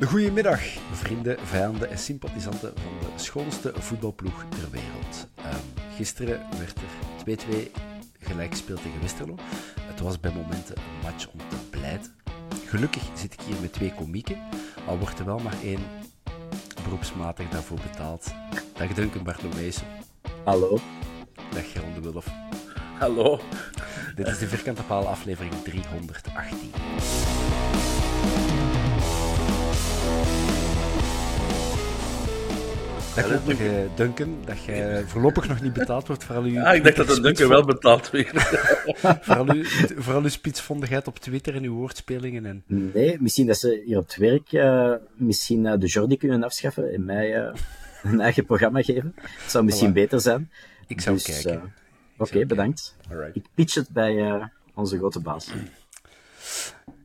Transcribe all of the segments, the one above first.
Goedemiddag, vrienden, vijanden en sympathisanten van de schoonste voetbalploeg ter wereld. Ehm, gisteren werd er 2-2 gelijk gespeeld tegen Westerlo. Het was bij momenten een match om te blijten. Gelukkig zit ik hier met twee komieken, al wordt er wel maar één beroepsmatig daarvoor betaald. Dag Duncan Bartolomeus. Hallo. Dag Geron de Wulf. Hallo. Dit is de Vierkante Paal aflevering 318. Dat klopt nog, eh, Duncan, dat jij voorlopig nog niet betaald wordt voor al uw... Ah, ik dacht dat een Duncan wel betaald werd. voor, al uw, voor al uw spitsvondigheid op Twitter en uw woordspelingen. En... Nee, misschien dat ze hier op het werk uh, misschien uh, de Jordi kunnen afschaffen en mij uh, een eigen programma geven. Dat zou misschien Voilà. beter zijn. Ik zou Dus, kijken. eh, Oké, bedankt. Alright. Ik pitch het bij onze grote baas.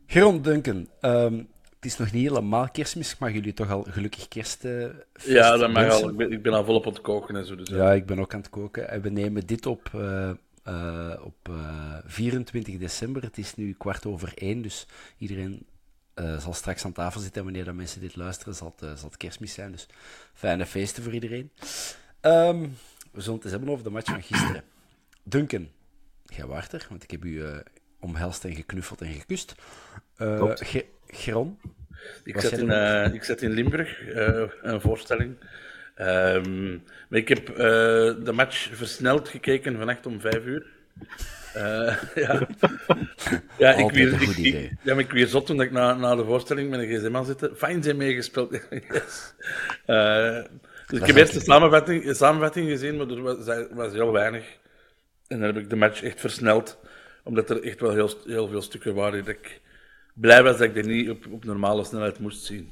Geron Duncan, ehm, het is nog niet helemaal kerstmis. Ik mag jullie toch al gelukkig kerst eh, Ja, dat mag wensen. al. Ik ben, ik ben al volop aan het koken en zo. Dus, Ja, ik ben ook aan het koken. En we nemen dit op, eh, eh, op eh, 24 december. Het is nu kwart over één, dus iedereen eh, zal straks aan tafel zitten. En wanneer dat mensen dit luisteren, zal het, eh, zal het kerstmis zijn. Dus fijne feesten voor iedereen. Ehm, we zullen het eens hebben over de match van gisteren. Duncan, jij waart er, want ik heb u eh, omhelst en geknuffeld en gekust. Eh Ik, zat in, eh, ik zat in Limburg, eh, een voorstelling. Ehm, maar ik heb eh, de match versneld gekeken vannacht om vijf uur. Ja, ja, ik weer, ik, ja, maar ik weer zot toen ik na, na de voorstelling met een gsm aan zitten. Fijn zijn meegespeeld. yes. Dus ik heb eerst de samenvatting, de samenvatting gezien, maar er was, was heel weinig. En dan heb ik de match echt versneld, omdat er echt wel heel, heel veel stukken waren dat ik blij was dat ik die niet op, op normale snelheid moest zien.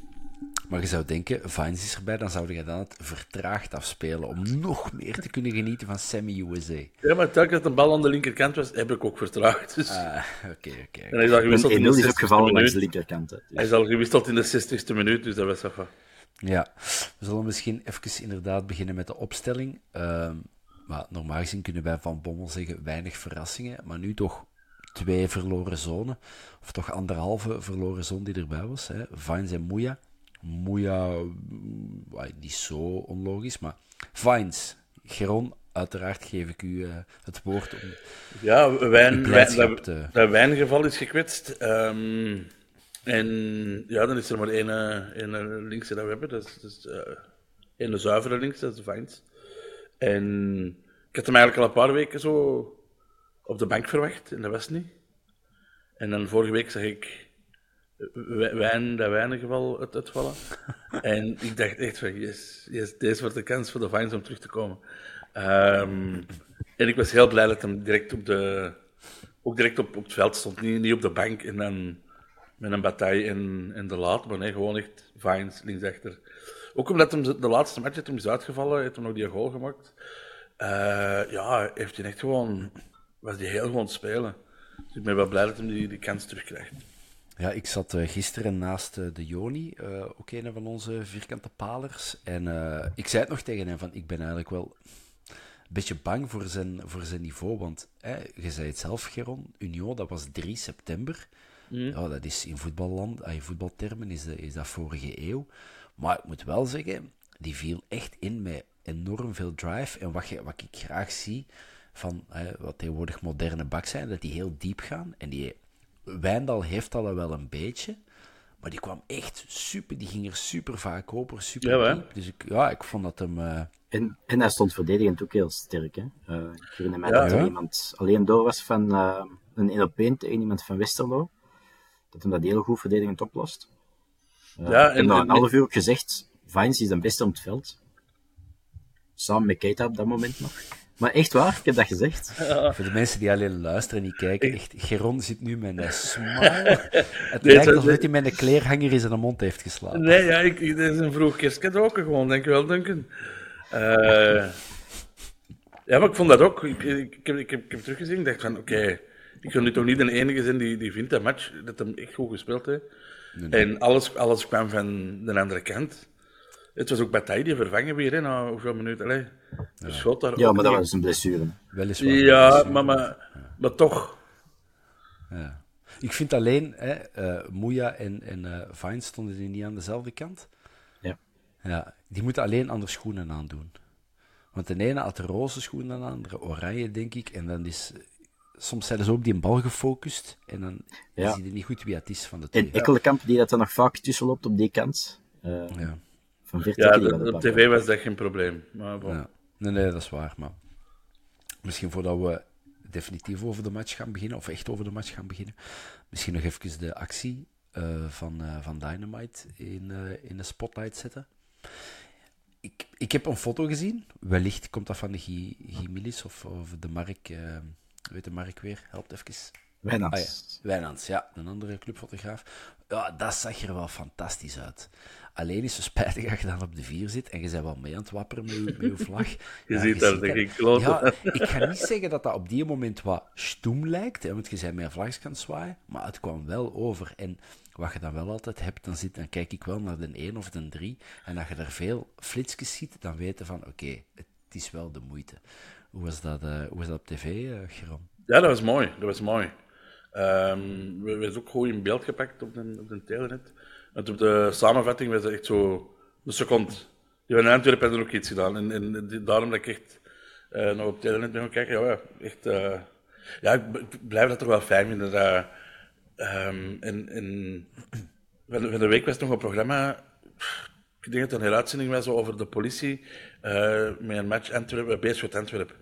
Maar je zou denken, Vines is erbij, dan zou je dan het vertraagd afspelen om nog meer te kunnen genieten van Sammy USA. Ja, maar telkens dat een bal aan de linkerkant was, heb ik ook vertraagd. Dus. Ah, oké, oké. en hij is al Een gewisseld in 1-0 de is 60ste opgevallen langs de minuut. linkerkant. hè. Hij is al gewisseld in de 60ste minuut, dus dat was even. Ja, we zullen misschien even inderdaad beginnen met de opstelling. Ehm, maar normaal gezien kunnen wij van Bommel zeggen weinig verrassingen, maar nu toch twee verloren zonen, of toch anderhalve verloren zone die erbij was. Hè. Vines en Moeja. Moeja, mm, niet zo onlogisch, maar Vines, Geron, uiteraard geef ik u eh, het woord om Ja, wijn, wijn, dat, te... dat wijngeval is gekwetst. Ehm, en ja, dan is er maar één, eh, één linkse dat we hebben. Dat is, dat is eh, één zuivere links, dat is Vines. En ik had hem eigenlijk al een paar weken zo op de bank verwacht, en dat was niet. En dan vorige week zag ik wij- wijn, dat wijngeval uit, uitvallen. en ik dacht echt van, yes, yes, deze wordt de kans voor de Vines om terug te komen. Ehm, en ik was heel blij dat hem direct op, de, ook direct op, op het veld stond. Niet, niet op de bank en dan met een bataille in, in de laat, maar nee, gewoon echt Vines linksachter. Ook omdat hem de laatste match heeft hem is uitgevallen, heeft hem nog die goal gemaakt. Uh, ja, heeft hij echt gewoon, was hij heel gewoon spelen. Dus ik ben wel blij dat hij die, die kans terugkrijgt. Ja, ik zat uh, gisteren naast uh, de Joni, uh, ook een van onze vierkante palers. En ik zei het nog tegen hem, van ik ben eigenlijk wel een beetje bang voor zijn, voor zijn niveau. Want hè, je zei het zelf, Geron, Union, dat was 3 september. Mm. Ja, dat is in voetballand, in voetbaltermen is, is dat vorige eeuw. Maar ik moet wel zeggen, die viel echt in met enorm veel drive. En wat, je, wat ik graag zie van hè, wat tegenwoordig moderne bak zijn, dat die heel diep gaan. En die Wijndal heeft dat wel een beetje. Maar die kwam echt super, die ging er super vaak open, super ja, diep. Dus ik, ja, ik vond dat hem... Uh... En, en hij stond verdedigend ook heel sterk. Hè? Uh, ik herinner mij ja, dat er iemand alleen door was van uh, een 1 op 1 tegen iemand van Westerlo. Dat hem dat heel goed verdedigend oplost. ja, en, na een half uur ook gezegd, Vines is de beste om het veld. Samen met Keita op dat moment nog. Maar echt waar, ik heb dat gezegd. Voor de mensen die alleen luisteren en niet kijken, echt, Geron zit nu met een smile. Het nee, lijkt alsof hij met een kleerhanger in zijn mond heeft geslapen. Nee, ja, ik, dit is een vroeg kerstcadeau gewoon, denk je wel, Duncan. Uh, ja, maar ik vond dat ook. Ik, ik, ik, heb, ik, heb, ik heb teruggezien en dacht van, oké, ik kan nu toch niet de enige zijn die, die vindt dat match, dat hem echt goed gespeeld heeft. En alles, alles kwam van de andere kant. Het was ook Bataille die vervangen weer, hè, na hoeveel minuten. Allee, ja. daar ja, maar dat was een blessure. Weliswaar. Ja, blessure. Maar, maar, maar toch. Ja. Ik vind alleen, hè, uh, Moeja en, en uh, Vine stonden die niet aan dezelfde kant. Ja. ja. Die moeten alleen andere schoenen aandoen. Want de ene had de roze schoenen aan, de andere oranje, denk ik. En dan is... Soms zijn ze ook die een bal gefocust. En dan ja. zie je niet goed wie het is van de twee. En Ekkelenkamp, die dat er nog vaak tussen loopt op die kant. Uh, ja van Ja, op tv was dat geen probleem. Maar ja. Nee, nee, dat is waar. Maar misschien voordat we definitief over de match gaan beginnen, of echt over de match gaan beginnen, misschien nog even de actie uh, van, uh, van Dynamite in, uh, in de spotlight zetten. Ik, ik heb een foto gezien, wellicht komt dat van de Gimilis of, of de Mark, weet de Mark weer, helpt even. Wijnands. Ah, ja. Wijnands, ja, een andere clubfotograaf. Ja, dat zag er wel fantastisch uit. Alleen is het spijtig als je dan op de vier zit en je bent wel mee aan het wapperen met je, met je vlag. je ziet daar ik kloot. Ja, ik ga niet zeggen dat dat op die moment wat stoem lijkt, hè, want je bent met een vlag kan zwaaien, maar het kwam wel over. En wat je dan wel altijd hebt, dan, zit, dan kijk ik wel naar de 1 of de 3. En als je er veel flitsjes ziet, dan weten van oké, het is wel de moeite. Hoe was dat, uh, hoe was dat op tv, uh, Geron? Ja, dat was mooi. Dat was mooi. Um, we werden ook goed in beeld gepakt op de, op de telenet. En op de samenvatting was het echt zo een seconde. Die van Antwerpen hebben ook iets gedaan. En, en, daarom dat ik echt uh, nog op telenet ben gaan kijken. Ja, echt, uh, ja, ik blijf dat toch wel fijn vinden. Dat, en van, de week was er nog een programma. Ik denk dat het een heruitzending was over de politie. Uh, met een match Antwerpen, Beerschot Antwerpen.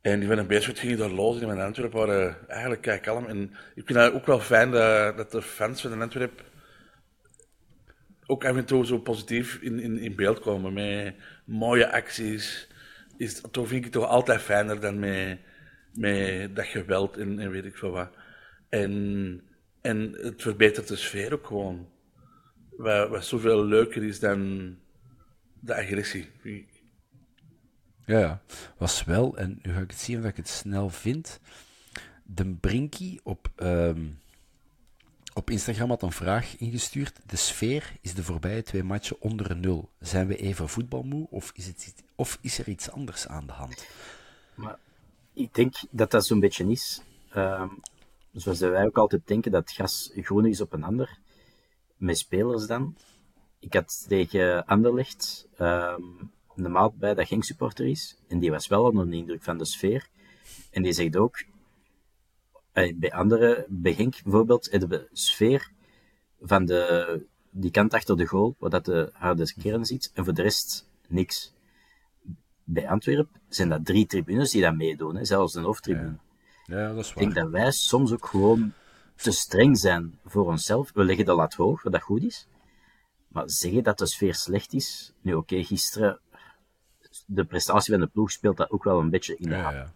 En die van een Beerschot gingen daar los in mijn Antwerpen waren eigenlijk kijk kalm. En ik vind het ook wel fijn dat, dat de fans van de Antwerpen ook af en toe zo positief in, in, in beeld komen. Met mooie acties. Is, toch vind ik het toch altijd fijner dan met, met dat geweld en, en weet ik veel wat. En, en het verbetert de sfeer ook gewoon. Wat, wat zoveel leuker is dan de agressie. Ja, was wel, en nu ga ik het zien of ik het snel vind. De Brinky op, um, op Instagram had een vraag ingestuurd. De sfeer is de voorbije twee matchen onder een nul. Zijn we even voetbalmoe of is, het, of is er iets anders aan de hand? Maar ik denk dat dat zo'n beetje is. Um, zoals wij ook altijd denken dat gas groen is op een ander. Met spelers dan. Ik had tegen Anderlecht um, een maat bij dat geen supporter is. En die was wel onder de indruk van de sfeer. En die zegt ook, bij andere, bij Genk bijvoorbeeld, de sfeer van de, die kant achter de goal, waar dat de harde kern ziet, en voor de rest niks. Bij Antwerpen zijn dat drie tribunes die dat meedoen, hè, zelfs een hoofdtribune. Ja. ja, dat is waar. Ik denk dat wij soms ook gewoon te streng zijn voor onszelf. We leggen de lat hoog, wat dat goed is. Maar zeggen dat de sfeer slecht is, nu oké, gisteren de prestatie van de ploeg speelt dat ook wel een beetje in de ja, ja.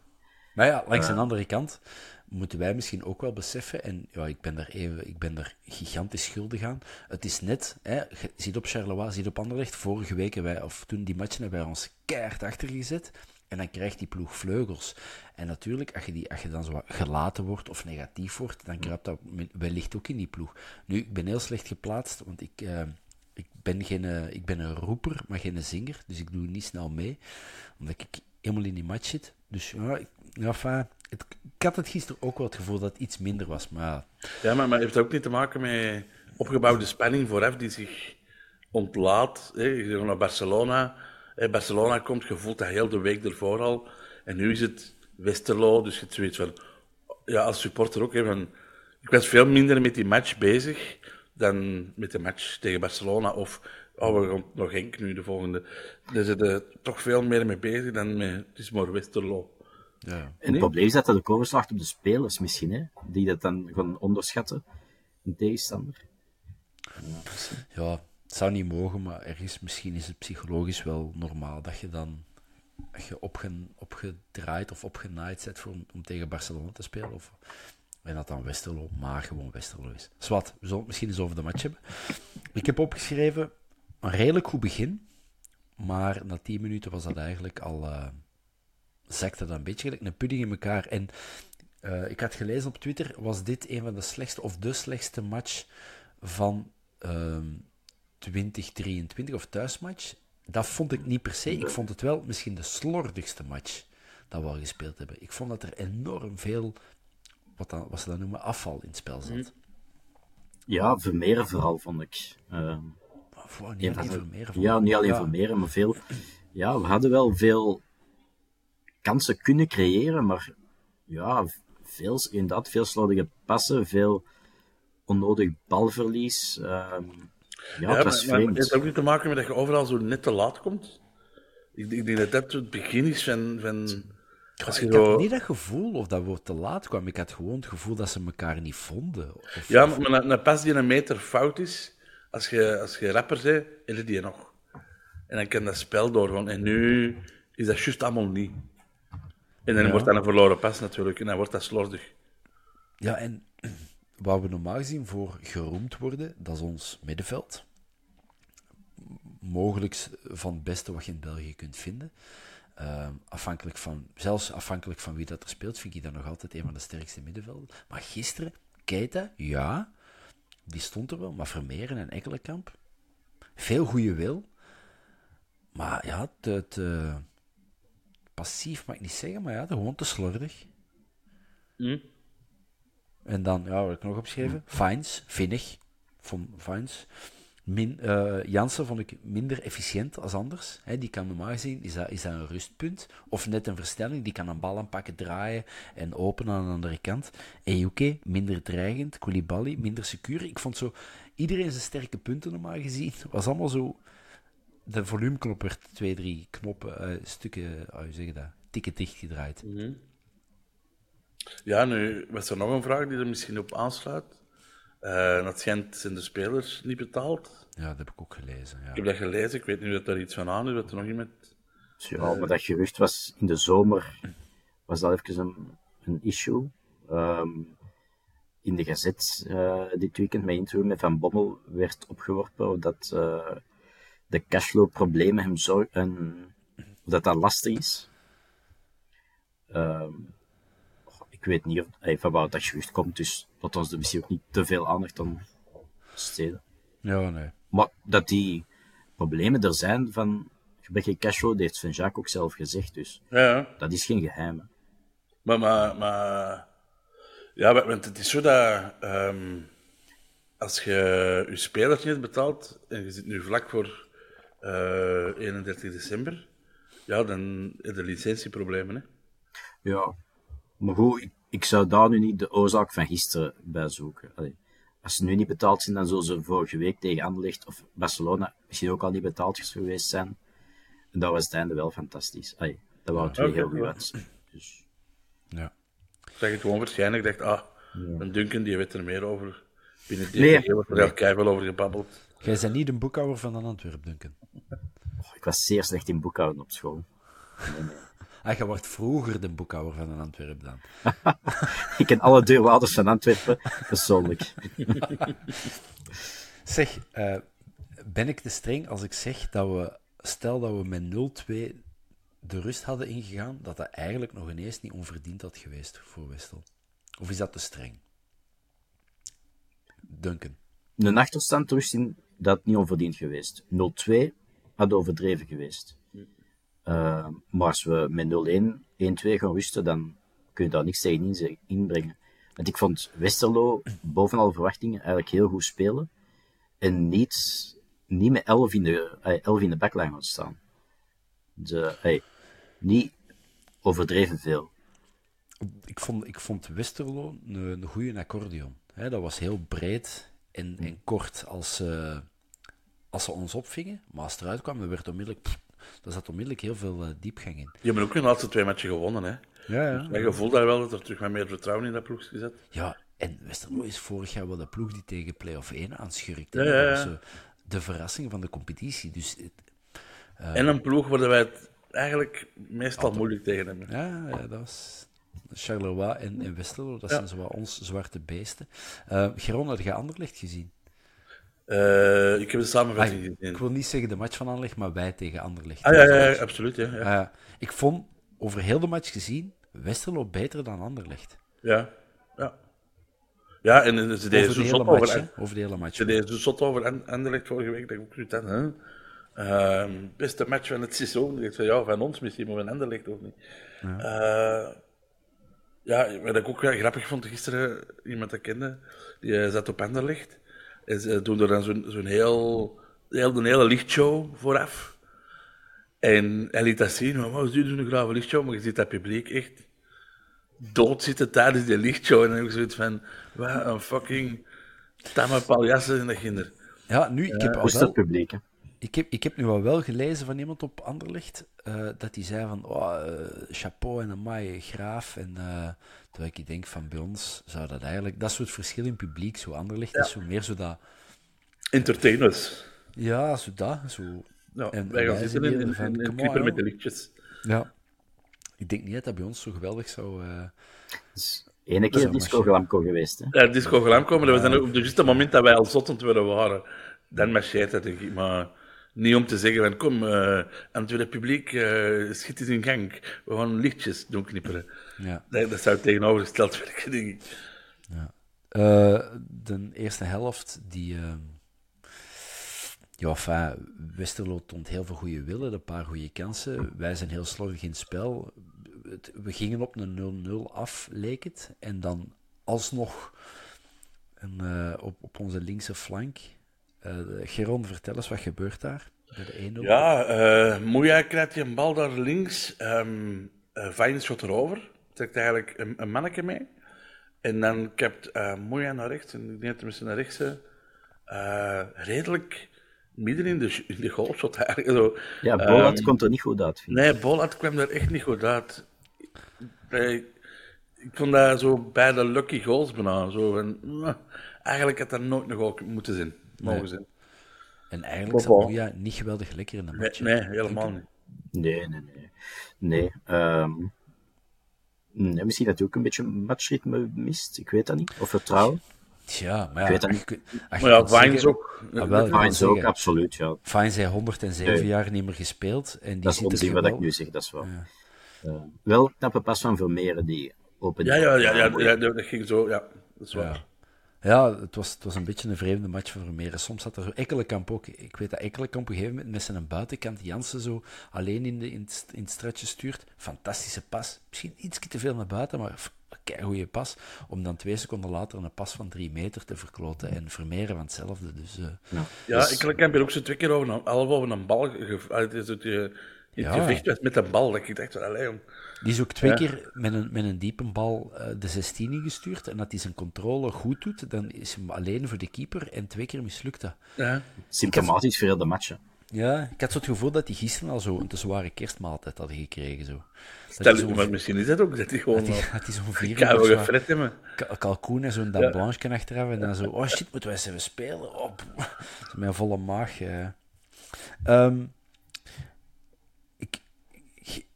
Maar ja, langs uh, de andere kant, moeten wij misschien ook wel beseffen, en ja, ik ben daar, even, ik ben daar gigantisch schuldig aan. Het is net, hè, ziet op Charleroi, ziet op Anderlecht, vorige week, wij, of toen die matchen, hebben wij ons keihard achtergezet. En dan krijgt die ploeg vleugels. En natuurlijk, als je, die, als je dan zo gelaten wordt of negatief wordt, dan kruipt dat wellicht ook in die ploeg. Nu, ik ben heel slecht geplaatst, want ik, uh, ik, ben, geen, uh, ik ben een roeper, maar geen zinger. Dus ik doe niet snel mee, omdat ik helemaal in die match zit. Dus ja, ik, ja enfin, ik had het gisteren ook wel het gevoel dat het iets minder was. Maar... Ja, maar, maar heeft ook niet te maken met opgebouwde spanning vooraf die zich ontlaat? Hè? Je naar Barcelona Barcelona komt, je voelt dat heel de week ervoor al. En nu is het Westerlo, dus je zoiets van... Ja, als supporter ook, hè, ik was veel minder met die match bezig dan met de match tegen Barcelona. Of, oh, we gaan nog Henk nu, de volgende. Daar zitten toch veel meer mee bezig dan met... Het is maar Westerlo. Ja. En het probleem is dat dat de overslacht op de spelers misschien, hè, die dat dan gaan onderschatten, een tegenstander. Ja, ja het zou niet mogen, maar ergens misschien is het psychologisch wel normaal dat je dan je opge, opgedraaid of opgenaaid zet voor, om tegen Barcelona te spelen. Of, en dat dan Westerlo, maar gewoon Westerlo is. Zwat, we zullen het misschien eens over de match hebben. Ik heb opgeschreven een redelijk goed begin, maar na 10 minuten was dat eigenlijk al. Uh, zakte dat een beetje gelijk een pudding in elkaar. En uh, ik had gelezen op Twitter, was dit een van de slechtste of de slechtste match van. Uh, 2023 of thuismatch, dat vond ik niet per se. Ik vond het wel misschien de slordigste match dat we al gespeeld hebben. Ik vond dat er enorm veel, wat, dan, wat ze dan noemen, afval in het spel zat. Mhm. Ja, Vermeeren vooral, vond ik. Uh, niet alleen. Ja, niet alleen ja. Vermeeren, maar veel... Ja, we hadden wel veel kansen kunnen creëren, maar ja, veel, inderdaad, veel slordige passen, veel onnodig balverlies. Uh, ja, het was maar, het heeft ook niet te maken met dat je overal zo net te laat komt. Ik, ik denk dat dat het begin is van... van als je ik zo... had niet dat gevoel of dat we te laat kwamen. Ik had gewoon het gevoel dat ze elkaar niet vonden. Of, ja, maar een, een pas die een meter fout is, als je, als je rapper bent, heb je die nog. En dan kan dat spel doorgaan. En nu is dat juist allemaal niet. En dan wordt dat een verloren pas natuurlijk. En dan wordt dat slordig. Ja, en waar we normaal gezien voor geroemd worden, dat is ons middenveld. Mogelijk van het beste wat je in België kunt vinden. Uh, afhankelijk van, zelfs afhankelijk van wie dat er speelt, vind ik dat nog altijd een van de sterkste middenvelden. Maar gisteren, Keita, ja, die stond er wel, maar Vermeeren en Ekkelenkamp, veel goede wil. Maar ja, het, passief mag ik niet zeggen, maar ja, gewoon te slordig. Mm. En dan, ja, wat heb ik nog opgeschreven? Fines, vinnig. Van Fines. Min, uh, Jansen vond ik minder efficiënt als anders. He, die kan normaal gezien, is dat, is dat een rustpunt. Of net een verstelling, die kan een bal aanpakken, draaien en openen aan de andere kant. Ejuke, minder dreigend. Koulibaly, minder secuur. Ik vond zo, iedereen zijn sterke punten normaal gezien, was allemaal zo... De volumeknop werd twee, drie knoppen, uh, stukken, hoe zeg je dat, tikken dichtgedraaid. Mm -hmm. Ja, nu was er nog een vraag die er misschien op aansluit. Uh, dat schijnt zijn de spelers niet betaald. Ja, dat heb ik ook gelezen. Ja. Ik heb dat gelezen, ik weet niet of daar iets van aan is, dat er nog iemand... Ja, maar dat gerucht was in de zomer, was dat even een, een issue. Um, in de gazet uh, dit weekend, met interview met Van Bommel, werd opgeworpen dat uh, de cashflow-problemen hem zo... Een, dat dat lastig is. Um, ik weet niet of, hey, van waar dat gewicht komt, dus dat ons er misschien ook niet te veel aandacht aan steden. Ja, nee. Maar dat die problemen er zijn van gebrek aan cashflow, dat heeft Van Jacques ook zelf gezegd, dus ja. dat is geen geheim. Maar, maar, maar, ja, want het is zo dat um, als je je spelers niet betaalt en je zit nu vlak voor uh, eh, 31 december, ja, dan heb je licentieproblemen, hè? Ja, maar goed, ik, ik, zou daar nu niet de oorzaak van gisteren bij zoeken. Allee, als ze nu niet betaald zijn, dan zullen ze vorige week tegen Anderlecht of Barcelona misschien ook al niet betaald geweest zijn. En dat was het einde wel fantastisch. Allee, dat waren twee heel goede Dus. Ja. Ik zeg het gewoon waarschijnlijk. Ik dacht, ah, een Duncan die weet er meer over. Binnen die nee. wordt er wel over gebabbeld. Jij bent niet een boekhouder van een Antwerp, Duncan. Oh, ik was zeer slecht in boekhouden op school. Nee, nee. Ah, je wordt vroeger de boekhouder van een Antwerp dan. Ik ken alle deurwaarders van Antwerpen persoonlijk. Zeg, eh, ben ik te streng als ik zeg dat we, stel dat we met 0-2 de rust hadden ingegaan, dat dat eigenlijk nog ineens niet onverdiend had geweest voor Westel? Of is dat te streng? Duncan. Een achterstand rust in, dat niet onverdiend geweest. 0-2 had overdreven geweest. Uh, maar als we met 0-1, 1-2 gaan rusten, dan kun je daar niks tegen inbrengen. Want ik vond Westerlo boven alle verwachtingen eigenlijk heel goed spelen. En niet, niet met 11 in de, eh, 11 in de backline gaan staan. De, hey, niet overdreven veel. Ik vond, ik vond Westerlo een, een goede accordeon. Hè, dat was heel breed en, en kort als, ze als ze ons opvingen. Maar als het eruit kwam, er werd onmiddellijk, pff, er zat onmiddellijk heel veel eh, diepgang in. Die hebben ook hun laatste twee matchen gewonnen, hè. Ja, ja. Je voelt daar wel dat er terug wat meer vertrouwen in dat ploeg is gezet. Ja, en Westerlo is vorig jaar wel de ploeg die tegen play-off 1 aanschurkte. Ja, ja, Dat was ja. zo de verrassing van de competitie. Dus En een ploeg waar wij het eigenlijk meestal moeilijk tegen hebben. ja, ja, dat was Charleroi en, en Westerlo. Dat Ja. zijn zo wat ons zwarte beesten. Eh Geron, had je Anderlecht gezien? Eh, ik heb de samenvatting Ah, gezien. ik wil niet zeggen de match van Anderlecht, maar wij tegen Anderlecht. Ah ja, ja, ja, absoluut. Ja, ja. Eh, ik vond over heel de match gezien Westerlo beter dan Anderlecht. ja. ja. Ja, en ze deden zo zot over. Over de hele match. ze deden zo zot over An- Anderlecht vorige week, dat ik ook dan, hè. Ehm, beste match van het seizoen. Ik zei, ja, van ons misschien, maar van Anderlecht ook niet. Ja, ja wat ik ook wel grappig vond gisteren, iemand dat ik kende, die eh, zat op Anderlecht. En ze doen er dan zo'n zo'n heel, heel, een hele lichtshow vooraf. En hij liet dat zien, maar wow, ze doen een grave lichtshow, maar je ziet dat publiek echt dood zitten tijdens die lichtshow. En dan heb ik zoiets van, wat een fucking tamme paljassen in de kinder. Ja, nu, ik heb, al Hoe is wel, dat publiek? Hè? Ik, heb, ik heb nu al wel gelezen van iemand op Anderlecht, eh, dat die zei van, oh, eh, chapeau en amai, graaf. En uh, terwijl ik denk van, bij ons zou dat eigenlijk, dat het verschil in publiek. Zo Anderlecht is zo meer zo dat, Entertainers. ja, zo dat, zo... Ja, En wij gaan zitten zijn in, van, in, in met de lichtjes. Ja. Ik denk niet dat dat bij ons zo geweldig zou... ene keer een disco. Glamco geweest. Hè? Ja, disco gelam komen, dat was dan op het juiste moment dat wij al zottend willen waren. Dan marcheert dat, denk ik. Maar niet om te zeggen van, kom, aan het publiek, eh schiet eens in gang. We gaan lichtjes doen knipperen. ja. Dat, dat zou tegenovergesteld werken, denk ik. Eh, de eerste helft, die... ehm, ja, enfin, Westerlo toont heel veel goede willen, een paar goede kansen. Wij zijn heel slordig in het spel. We gingen op een 0-0 af, leek het. En dan alsnog een, op, op onze linkse flank. Eh Geron, vertel eens, wat gebeurt daar? Bij de 1-0? Ja, eh Moeja krijgt die een bal daar links. ehm uh, Vijn schot erover. Trekt eigenlijk een, een manneke mee. En dan kept eh Moeja naar rechts. En ik denk misschien naar rechts... eh, redelijk midden in de, in de goalshot eigenlijk. Zo. Ja, Bolat Ehm, komt er niet goed uit. vind ik. Nee, Bolat kwam er echt niet goed uit. Nee, ik vond dat zo bij de lucky goals bijna. Zo eigenlijk had dat nooit nog ook moeten zijn. Mogen Nee. zijn. En eigenlijk zat. Moeja niet geweldig lekker in de Nee, match. nee, helemaal niet. Nee, nee, nee. Nee, ehm, nee misschien dat hij ook een beetje matchritme mist. Ik weet dat niet. Of vertrouwen. Tja, maar ja, Ik weet dat je niet. je Maar ja, Vines zeggen- ook. Ah, wel, Vines ook, zeggen, absoluut. Ja. Fine zei 107 Nee. jaar niet meer gespeeld. En die Dat is zit dus onzin wat ik nu zeg, dat is wel. Eh, wel knappe pas van Vermeeren die open. Ja, ja, ja, ja, ja, dat ging zo, ja. Dat is waar. Ja. Ja, het was, het was een beetje een vreemde match voor Vermeeren. Soms had er zo Ekkelenkamp ook. Ik weet dat Ekkelenkamp op een gegeven moment met zijn buitenkant Jansen zo alleen in, de, in, het, in het stratje stuurt. Fantastische pas. Misschien iets te veel naar buiten, maar kei goede pas. Om dan twee seconden later een pas van drie meter te verkloten. En Vermeeren van hetzelfde. Dus, eh, Ja, ik heb er ook zo twee keer over een, half over een bal ge- het, in het Ja. gevecht was met een bal. Dat ik dacht, van, allee, jong. Die is ook twee Ja. keer met een, met een diepe bal eh, de 16 ingestuurd. En dat hij zijn controle goed doet, dan is hem alleen voor de keeper. En twee keer mislukt dat. Ja. Symptomatisch voor heel de matchen. Ja, ik had zo het gevoel dat hij gisteren al zo een te zware kerstmaaltijd had gekregen. Zo. Stel, maar misschien is dat ook, dat hij gewoon dat hij- hij zo'n vier uur kalkoen en zo'n dame blanche kan achteraf. En dan zo, oh shit, moeten wij eens even spelen? Oh, pff. Zo met een volle maag. eh. Ehm, ik,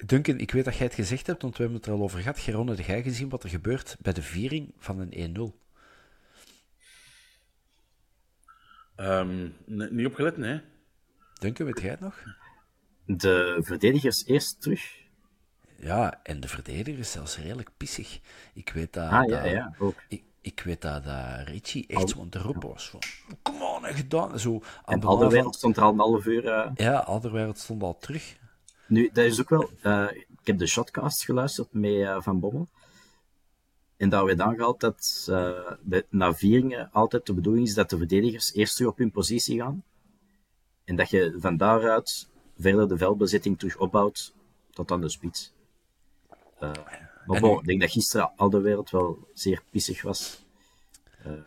Duncan, ik weet dat jij het gezegd hebt, want we hebben het er al over gehad. Geronde, heb jij gezien wat er gebeurt bij de viering van een 1-0? Ehm, nee, niet opgelet, nee. Duncan, weet jij het nog? De verdedigers eerst terug. Ja, en de verdediger is zelfs redelijk pissig. Ik weet dat... Ah, ja, dat- ja, ook. Ik, ik weet dat, dat Richie echt zo aan de roep was. Van, kom on, en gedaan. Zo, aan En de Alderweireld stond er al een half uur... eh, Ja, Alderweireld stond al terug. Nu, dat is ook wel... eh, ik heb de shotcast geluisterd met eh, Van Bommel. En daar werd aangehaald dat eh, bij, na vieringen altijd de bedoeling is dat de verdedigers eerst terug op hun positie gaan. En dat je van daaruit verder de veldbezetting terug opbouwt tot aan de spits. Maar bon, ik denk dat gisteren al de wereld wel zeer pissig was.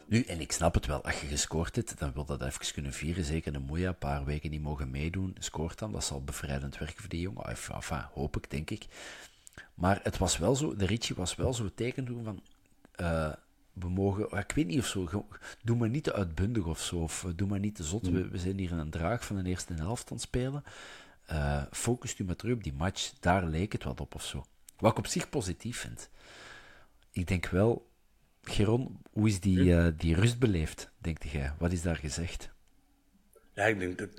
Nu, en ik snap het wel, als je gescoord hebt, dan wil dat even kunnen vieren. Zeker een Moeja, een paar weken niet mogen meedoen, scoort dan. Dat zal bevrijdend werken voor die jongen. Enfin, hoop ik, denk ik. Maar het was wel zo, de Richie was wel zo teken doen van... eh, we mogen, ik weet niet of zo, doe maar niet te uitbundig of zo, of eh, doe maar niet te zot. We, we zijn hier in een draag van de eerste helft aan het spelen. Eh focust u maar terug op die match, daar leek het wat op of zo. Wat ik op zich positief vind. Ik denk wel, Geron, hoe is die, eh, die rust beleefd, denk jij? Wat is daar gezegd? Ja, ik denk dat.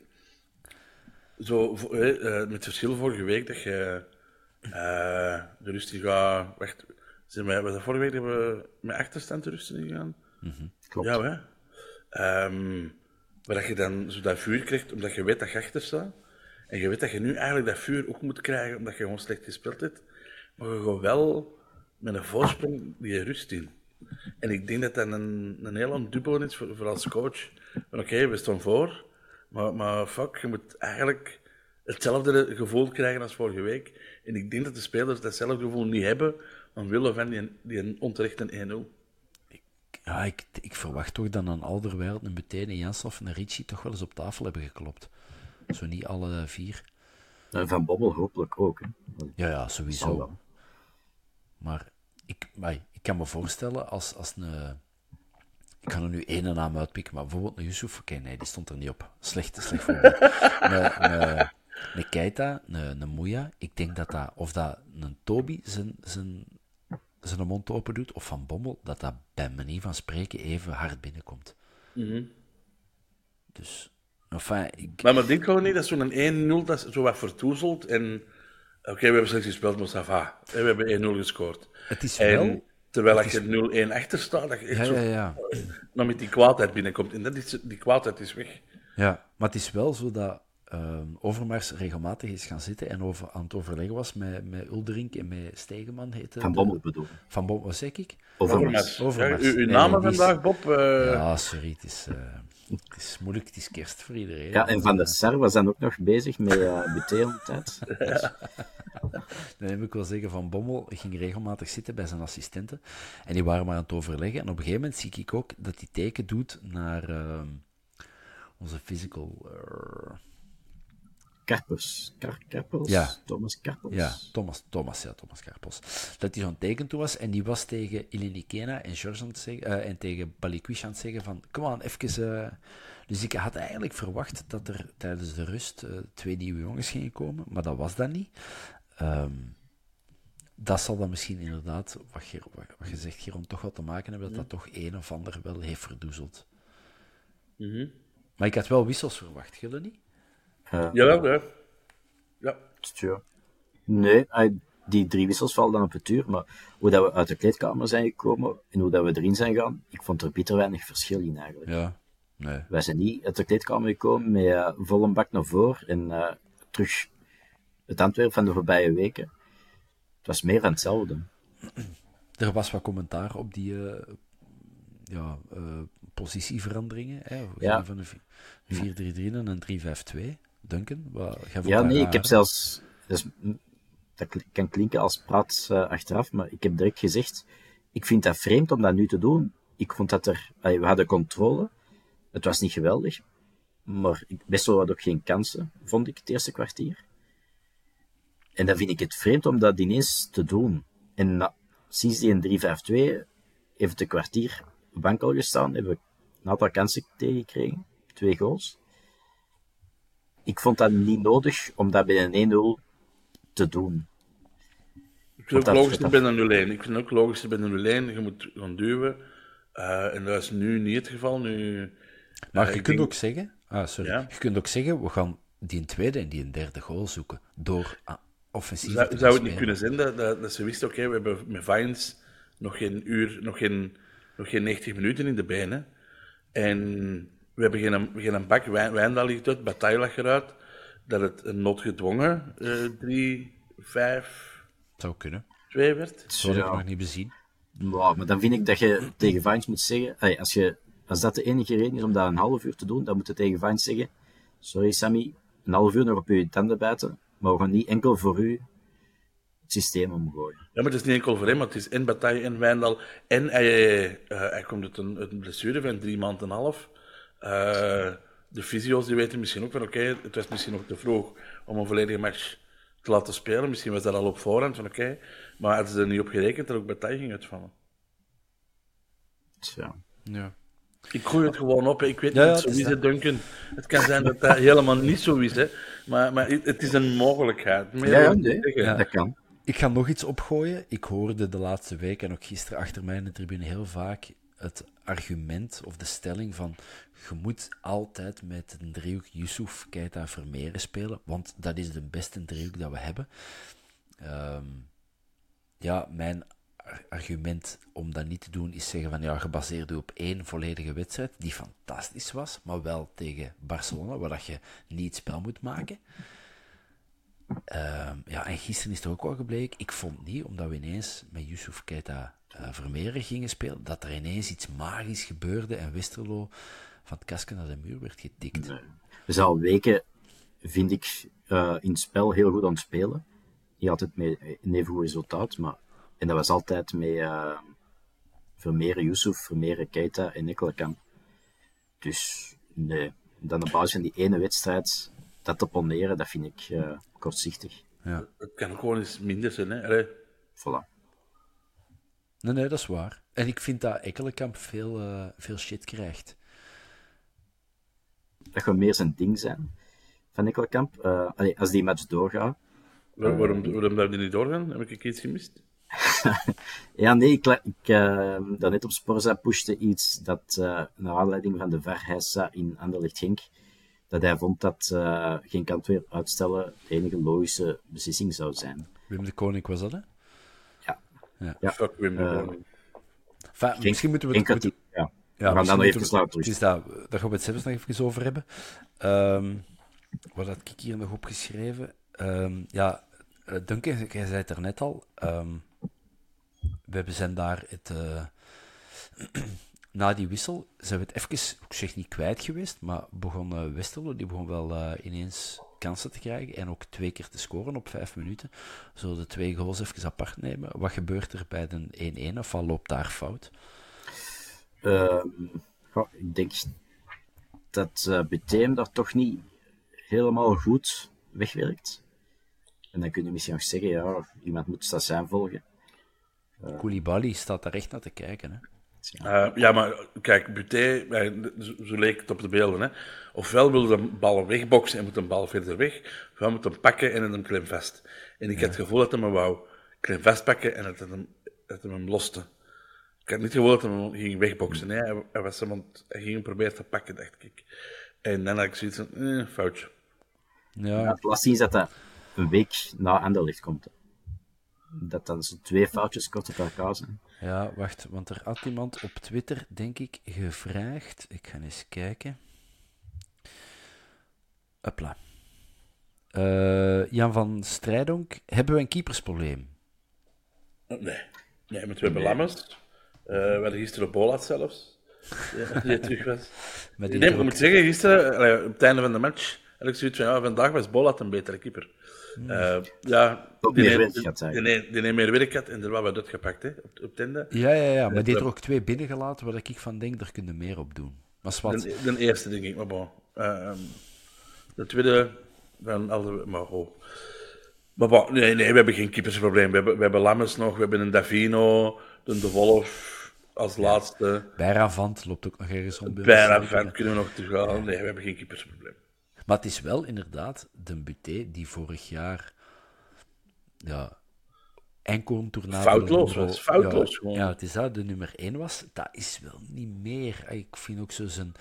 Zo, eh, met verschil vorige week dat je. eh, de rust die gaat. Wacht, zijn was dat vorige week dat we met achterstand de rust gegaan? Klopt. Ja, hè? Ehm, maar dat je dan zo dat vuur krijgt omdat je weet dat je achter staat. En je weet dat je nu eigenlijk dat vuur ook moet krijgen omdat je gewoon slecht gespeeld hebt. Maar je gaat wel met een voorsprong die rust in. En ik denk dat dat een, een heel dubbel is voor, voor als coach. Van oké, we staan voor, maar, maar fuck, je moet eigenlijk hetzelfde gevoel krijgen als vorige week. En ik denk dat de spelers datzelfde gevoel niet hebben, omwille van die, die onterechte 1-0. Ja, ik, ik verwacht toch dat aan Alderweireld en meteen een en een Richie toch wel eens op tafel hebben geklopt. Zo niet alle vier. Eh, Van Bommel hopelijk ook. Hè. Ja, ja, sowieso. Maar ik, maar ik kan me voorstellen als, als een... Ik kan er nu één naam uitpikken, maar bijvoorbeeld een Yusuf, oké, nee, die stond er niet op. Slecht, slecht voorbeeld. een, Keita, een, Moeja, ik denk dat dat, of dat een Toby zijn, zijn, zijn mond open doet, of Van Bommel, dat dat bij manier van spreken even hard binnenkomt. Dus, enfin, ik, Maar, maar denk gewoon niet dat zo'n 1-0 dat zo wat vertoezelt en... Oké, we hebben slecht gespeeld, maar ça va. We hebben 1-0 gescoord. het is En wel... terwijl is- je 0-1 achter staat, dat je echt Ja, zo ja, ja. nou met die kwaadheid binnenkomt. En dat is, die kwaadheid is weg. Ja, maar het is wel zo dat ehm, Overmars regelmatig is gaan zitten en over, aan het overleggen was met, met Ulderink en met Stegeman. Heette Van de- Bommel bedoel. Van Bommel, wat zeg ik? Overmars. Overmars. Ja, uw, Nee, is- vandaag, Bob. eh, Ja, sorry, het is, eh, het is moeilijk, het is kerst voor iedereen. Ja, en Van der Sar was dan ook nog bezig met uh, Buté de tijd. Dan heb ik wel zeggen, Van Bommel ging regelmatig zitten bij zijn assistenten. En die waren maar aan het overleggen. En op een gegeven moment zie ik ook dat hij teken doet naar ehm, onze physical... eh, Karpels. Kar Karpels? Ja. Thomas Karpels. Ja, Thomas, Thomas, ja, Thomas Karpels. Dat hij zo'n teken toe was en die was tegen Ilinikena en George aan het zeggen, eh, en tegen Balikwish aan het zeggen van, kom aan, even... eh. Dus ik had eigenlijk verwacht dat er tijdens de rust eh, twee nieuwe jongens gingen komen, maar dat was dat niet. Ehm, dat zal dan misschien inderdaad, wat je, wat, je zegt, Geron, toch wat te maken hebben dat dat toch een of ander wel heeft verdoezeld. Maar ik had wel wissels verwacht, jullie niet? Jawel, ja. Ja. Tja. Nee, die drie wissels vallen dan op het uur, maar hoe dat we uit de kleedkamer zijn gekomen en hoe dat we erin zijn gaan, ik vond er bitter weinig verschil in eigenlijk. Ja, nee. Wij zijn niet uit de kleedkamer gekomen met eh, volle bak naar voren en eh, terug het Antwerp van de voorbije weken. Het was meer van hetzelfde. Er was wat commentaar op die eh, ja, eh, positieveranderingen. Hè. We Ja. van een vi- 4-3-3 naar een 3-5-2. Duncan, wat, Ja, nee, ik heb zelfs... Dus, dat kan klinken als praat eh, achteraf, maar ik heb direct gezegd, ik vind dat vreemd om dat nu te doen. Ik vond dat er... allee, we hadden controle. Het was niet geweldig. Maar best wel wat ook geen kansen, vond ik, het eerste kwartier. En dan vind ik het vreemd om dat ineens te doen. En na, sinds die in 3-5-2 heeft een kwartier bank al gestaan, hebben we een aantal kansen tegengekregen. Twee goals. Ik vond dat niet nodig om dat bij een 1-0 te doen. Ik vind ook logischer dat- bij een 0-1. Ik vind ook logischer bij een 0-1. Je moet gaan duwen. Eh, en dat is nu niet het geval. Nu, Maar eh, je kunt denk- ook zeggen, ah, sorry. Ja. Je kunt ook zeggen, we gaan die een tweede en die een derde goal zoeken. Door ah, offensief Zou, te zou het niet kunnen zijn dat, dat, dat ze wisten, oké, we hebben met Vines nog geen uur, nog geen, nog geen 90 minuten in de benen. En we hebben geen, geen bak, Wijn, Wijndal ligt uit, Bataille lag eruit. Dat het een noodgedwongen eh 3, 5, Zou kunnen. 2 werd. Dat heb ik nog niet bezien. Maar dan vind ik dat je tegen Vines moet zeggen, als, je, als dat de enige reden is om dat een half uur te doen, dan moet je tegen Vines zeggen, sorry Sammy, een half uur nog op je tanden bijten, maar we gaan niet enkel voor u het systeem omgooien. Ja, maar het is niet enkel voor hem, maar het is en Bataille en Wijndal. En hij, eh, hij komt uit een, uit een blessure van drie maanden en een half. Eh, de fysio's die weten misschien ook van, oké, het was misschien nog te vroeg om een volledige match te laten spelen. Misschien was dat al op voorhand van, oké. maar hadden ze er niet op gerekend dat ook Bataille ging uitvallen. Dus ja. Ja. Ik gooi het gewoon op. hè. Ik weet Ja, niet zo is is dat. het, Duncan. Het kan zijn dat dat helemaal niet zo is, hè. Maar, maar het is een mogelijkheid. Meer Ja, ja, nee, dat kan. Ik ga nog iets opgooien. Ik hoorde de laatste week en ook gisteren achter mij in de tribune heel vaak het argument of de stelling van je moet altijd met een driehoek Yusuf, Keita, Vermeeren spelen, want dat is de beste driehoek dat we hebben. Ehm, ja, mijn ar- argument om dat niet te doen is zeggen van ja, gebaseerd op één volledige wedstrijd, die fantastisch was, maar wel tegen Barcelona, waar dat je niet spel moet maken. Ehm, ja, en gisteren is het ook wel gebleken. Ik vond niet, omdat we ineens met Yusuf Keita eh Vermeeren gingen spelen, dat er ineens iets magisch gebeurde en Westerlo van het kasken naar de muur werd getikt. We zijn al weken, vind ik, eh, in het spel heel goed aan het spelen. Niet altijd met een even goed resultaat, maar... En dat was altijd met eh Vermeeren Yusuf, Vermeeren Keita en Ekkelenkamp. Dus nee, dan op basis van die ene wedstrijd dat te poneren, dat vind ik eh, kortzichtig. Ja. Het kan ook gewoon eens minder zijn, hè. Allee. Voilà. Nee, nee, dat is waar. En ik vind dat Ekkelenkamp veel, eh, veel shit krijgt. Dat gaat meer zijn ding zijn van Ekkelenkamp. Eh, allee, als die match doorgaat, Waar- waarom, waarom daar niet doorgaan? Heb ik iets gemist? Ja, nee, ik, ik uh, daarnet op Sporza pushte iets dat, uh, naar aanleiding van de Verheissa in Anderlecht Genk, dat hij vond dat uh, geen kant weer uitstellen de enige logische beslissing zou zijn. Wim de Koning was dat, hè? Ja. Ja. ja. Fuck Wim de Eh, Koning. Enfin, misschien moeten we Genk het... had moeten- die- ja. Ja, we gaan dan nog even is dat, daar gaan we het zelfs nog even over hebben. Ehm, wat had ik hier nog opgeschreven? Ehm, ja, eh, Duncan, jij zei het er net al. ehm, we zijn daar het, eh, na die wissel zijn we het even, ik zeg niet kwijt geweest, maar begon eh, Westerlo, die begon wel ineens kansen te krijgen en ook twee keer te scoren op vijf minuten. Zullen de twee goals even apart nemen? Wat gebeurt er bij de 1-1 of wat loopt daar fout? Uh, goh, ik denk dat uh, Beteem daar toch niet helemaal goed wegwerkt. En dan kun je misschien nog zeggen, ja, iemand moet Stassijn volgen. Uh, Koulibaly staat daar echt naar te kijken. Hè? Uh, ja, maar kijk, Buté, zo, leek het op de beelden. Hè. Ofwel wil de bal wegboksen en moet een bal verder weg, ofwel moet hem pakken en hem klem vast. En ik ja. had het gevoel dat hij me wou klem vastpakken en dat hij hem, dat hij hem loste. Ik had niet gevoel dat hij hem ging wegboksen. Nee, hij, hij, was hem, hij ging hem proberen te pakken, dacht ik. En dan had ik zoiets van, eh, foutje. Ja. ja het lastig is dat dat een week na Anderlecht komt. Hè. Dat dan zo twee foutjes kort op elkaar zijn. Ja, wacht, want er had iemand op Twitter, denk ik, gevraagd. Ik ga eens kijken. Hopla. Uh, Jan van Strijdonk, hebben we een keepersprobleem? Nee, nee met we hebben nee. Lammers. Uh, we hadden gisteren Bolat zelfs, die, terug was. Met die nee, ik moet zeggen, gisteren, allee, op het einde van de match, had ik zoiets van, ja, vandaag was Bolat een betere keeper. Uh, ja, die meer werk had, die, meer werk had en er was wat uitgepakt hè, op, op tende. Ja, ja, ja, maar die heeft er ook twee binnengelaten waar ik van denk, daar kunnen meer op doen. Maar wat? De, de, eerste, denk ik, maar bon. Uh, de tweede, van al de, maar oh. Maar bon, nee, nee, we hebben geen keepersprobleem. We hebben, we hebben Lammers nog, we hebben een Davino, een De Wolf als laatste. Bijravant loopt ook nog ergens rond. Bijravant kunnen we nog. Ja. Nee, we hebben geen keepersprobleem. Maar het is wel inderdaad de Buté die vorig jaar ja, incontournabele Foutloos nummer- was, foutloos ja, gewoon. Ja, het is dat, de nummer 1 was. Dat is wel niet meer. Ik vind ook zo zijn,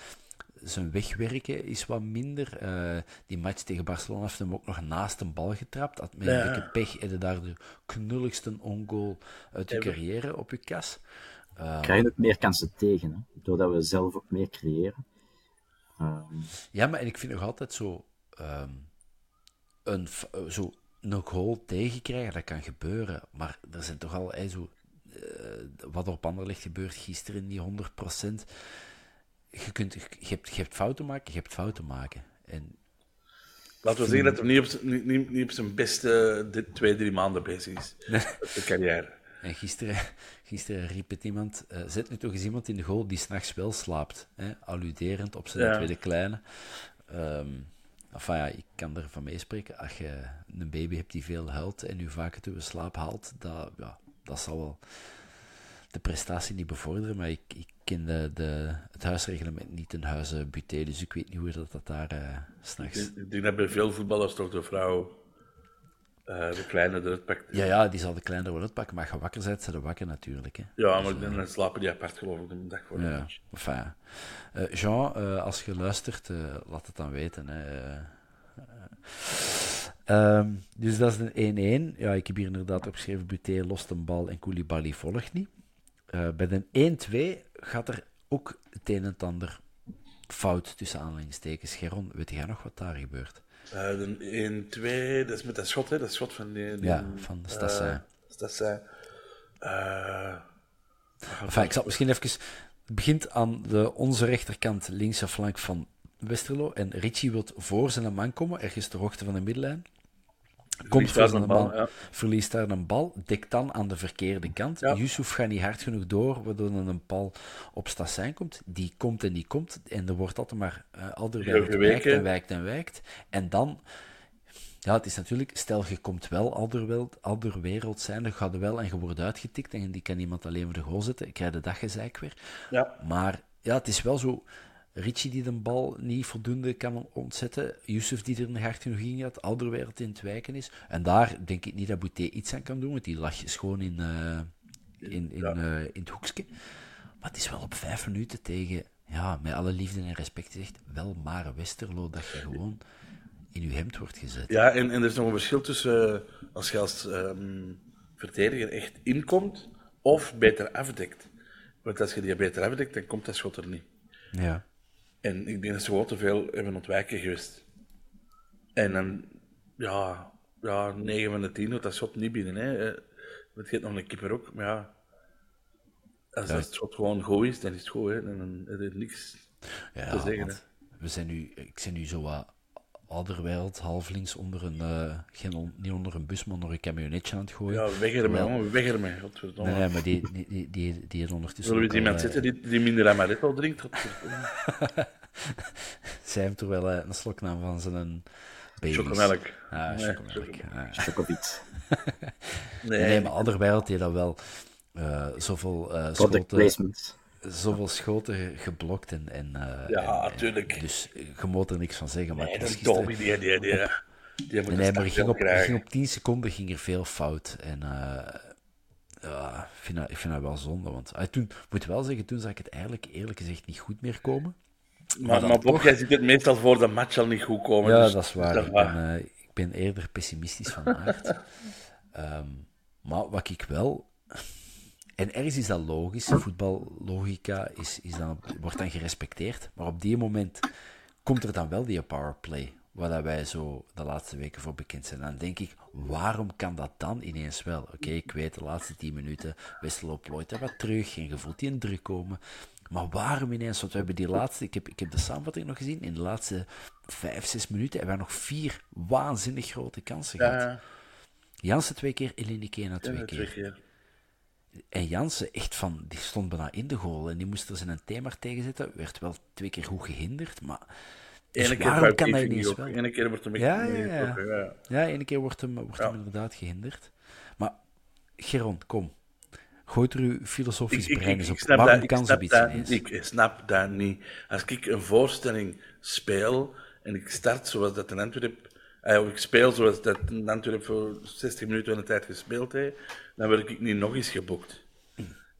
zijn wegwerken is wat minder. Eh, die match tegen Barcelona heeft hem ook nog naast een bal getrapt. Had met Ja. een beetje pech en daar de knulligste ongoal uit je Ever. carrière op je kas. Eh, krijgen ook meer kansen tegen, hè, doordat we zelf ook meer creëren. Ehm, Ja, maar en ik vind nog altijd zo. ehm, een, eh, zo een goal tegenkrijgen, dat kan gebeuren. Maar er zijn toch al. eh, zo, eh, wat er op Anderlecht gebeurt gisteren, die 100%. Je, kunt, je, hebt, je hebt fouten maken, je hebt fouten maken. En Laten we zeggen dat hij niet op, zijn- niet, niet, niet op zijn beste dit, twee, drie maanden bezig is. De carrière. En gisteren, gisteren riep het iemand, eh, zet nu toch eens iemand in de goal die s'nachts wel slaapt. Hè? Alluderend op zijn Ja. tweede kleine. Enfin ja, ik kan er van meespreken. Als je een baby hebt die veel huilt en u vaak uit uw slaap haalt, dat, ja, dat zal wel de prestatie niet bevorderen. Maar ik, ik ken de, de, het huisreglement niet in huizen buté, dus ik weet niet hoe dat, dat daar eh, s'nachts... Ik ik denk dat bij veel voetballers toch de vrouw eh, de kleine eruit. Ja, ja, die zal de kleine wel uitpakken, maar als je wakker bent, zijn ze wakker natuurlijk. Hè. Ja, maar dan slapen die apart geloof ik de dag voor de Ja, enfin. Eh, Jean, eh, als je luistert, eh, laat het dan weten. Hè. Eh, eh, ehm, dus dat is een 1-1. Ja, ik heb hier inderdaad opgeschreven, Buté lost een bal en Koulibaly volgt niet. Eh, bij de 1-2 gaat er ook het een en het ander fout tussen aanhalingstekens. Geron, weet jij nog wat daar gebeurt? Eh, de 1-2, dat is met dat schot, hè? Dat schot van die... die Ja, van Stassin. eh, Stassin. Eh, Enfin, ik zal misschien even... Het begint aan de, onze rechterkant, linkse flank van Westerlo. En Richie wil voor zijn man komen, ergens ter hoogte van de middenlijn. Komt voor een bal, ja. verliest daar een bal, dekt dan aan de verkeerde kant. Ja. Yusuf gaat niet hard genoeg door, waardoor er een bal op Stassijn komt. Die komt en die komt. En er wordt altijd maar uh, Alderweireld Ja, wijkt en wijkt en wijkt. En dan... Ja, het is natuurlijk, stel je komt wel Alderwereld, Alderwereld zijn, dan gaat er wel en je wordt uitgetikt en die kan iemand alleen voor de goal zetten. Ik krijg de daggezeik weer. ja. Maar ja, het is wel zo. Richie die de bal niet voldoende kan ontzetten. Yusuf die er een hard genoeg in gaat. Alderwereld in het wijken is. En daar denk ik niet dat Bouté iets aan kan doen. Want die lag gewoon in, eh, in, in, eh, in het hoekje. Maar het is wel op vijf minuten tegen... Ja, met alle liefde en respect gezegd. Wel maar Westerlo dat je gewoon in je hemd wordt gezet. Ja, en, en er is nog een verschil tussen eh, als je als ehm, verdediger echt inkomt of beter afdekt. Want als je die beter afdekt, dan komt dat schot er niet. Ja. En ik denk dat ze gewoon te veel hebben ontwijken geweest. En dan, ja, ja 9 van de 10 doet dat schot niet binnen. Hè. Eh, Het geeft nog een keeper ook, maar ja. Als Ja. dat schot gewoon goed is, dan is het goed. Hè. Dan, dan is er niks Ja, te zeggen. we zijn nu, ik ben nu zo wat Alderwereld half links onder een, eh, geen, on- niet onder een bus, maar onder een camionetje aan het gooien. Ja, weg ermee, Terwijl- jongen, weg ermee. Godverdomme. Nee, maar die, die, die, die, die is ondertussen. Zullen we ook iemand al, zitten eh, die, die minder amaretto drinkt? Zij heeft er wel eh, een slok nam van zijn baby's. Chocomelk. Ah, Nee, chocomelk. Nee, Nee, maar Alderwereld die dat wel eh, zoveel, eh, Product schoten, placement. Zoveel schoten geblokt en... en eh, Ja, en- en- tuurlijk. Dus je moet er niks van zeggen, maar nee, het dat. Dobby, die, die, die, die moet Nee, maar ging op, er krijgen. ging op 10 seconden ging er veel fout. En ja, ik, vind dat, ik vind dat wel zonde. Want ah, toen, ik moet wel zeggen, toen zag ik het eigenlijk eerlijk gezegd niet goed meer komen. Maar, Bob, toch- jij ziet het meestal voor de match al niet goed komen. Ja, dus- dat is waar. dat Ik waar. ben, eh, ik ben eerder pessimistisch van aard. Ehm, maar wat ik wel. En ergens is dat logisch. Voetballogica is, is dan, wordt dan gerespecteerd. Maar op die moment komt er dan wel die powerplay. Waar dat wij zo de laatste weken voor bekend zijn. Dan denk ik, waarom kan dat dan ineens wel? Oké, ik weet de laatste tien minuten. Westerlo plooit er wat terug. En je voelt die een druk komen. Maar waarom ineens? Want we hebben die laatste, ik heb, ik heb de samenvatting nog gezien, in de laatste vijf, zes minuten hebben wij nog vier waanzinnig grote kansen gehad. Ja, Jansen twee keer, Elinike twee ja, keer. twee keer. En Jansen, echt van, die stond bijna in de goal en die moest er zijn thema tegen zetten. Werd wel twee keer goed gehinderd, maar... Dus Ene keer kan ineens ook. wel? Ene keer wordt hem echt Ja, ja, niet ja. getrokken, ja. Ja, ene keer wordt hem, wordt Ja. hem inderdaad gehinderd. Maar, Geron, kom. Gooi er uw filosofisch brein eens op. snap Waarom dat, ik snap zoiets dat, ineens? Ik snap dat niet. Als ik een voorstelling speel en ik start zoals dat in Antwerpen of ik speel zoals dat natuurlijk voor 60 minuten in de tijd gespeeld heeft, dan word ik niet nog eens geboekt.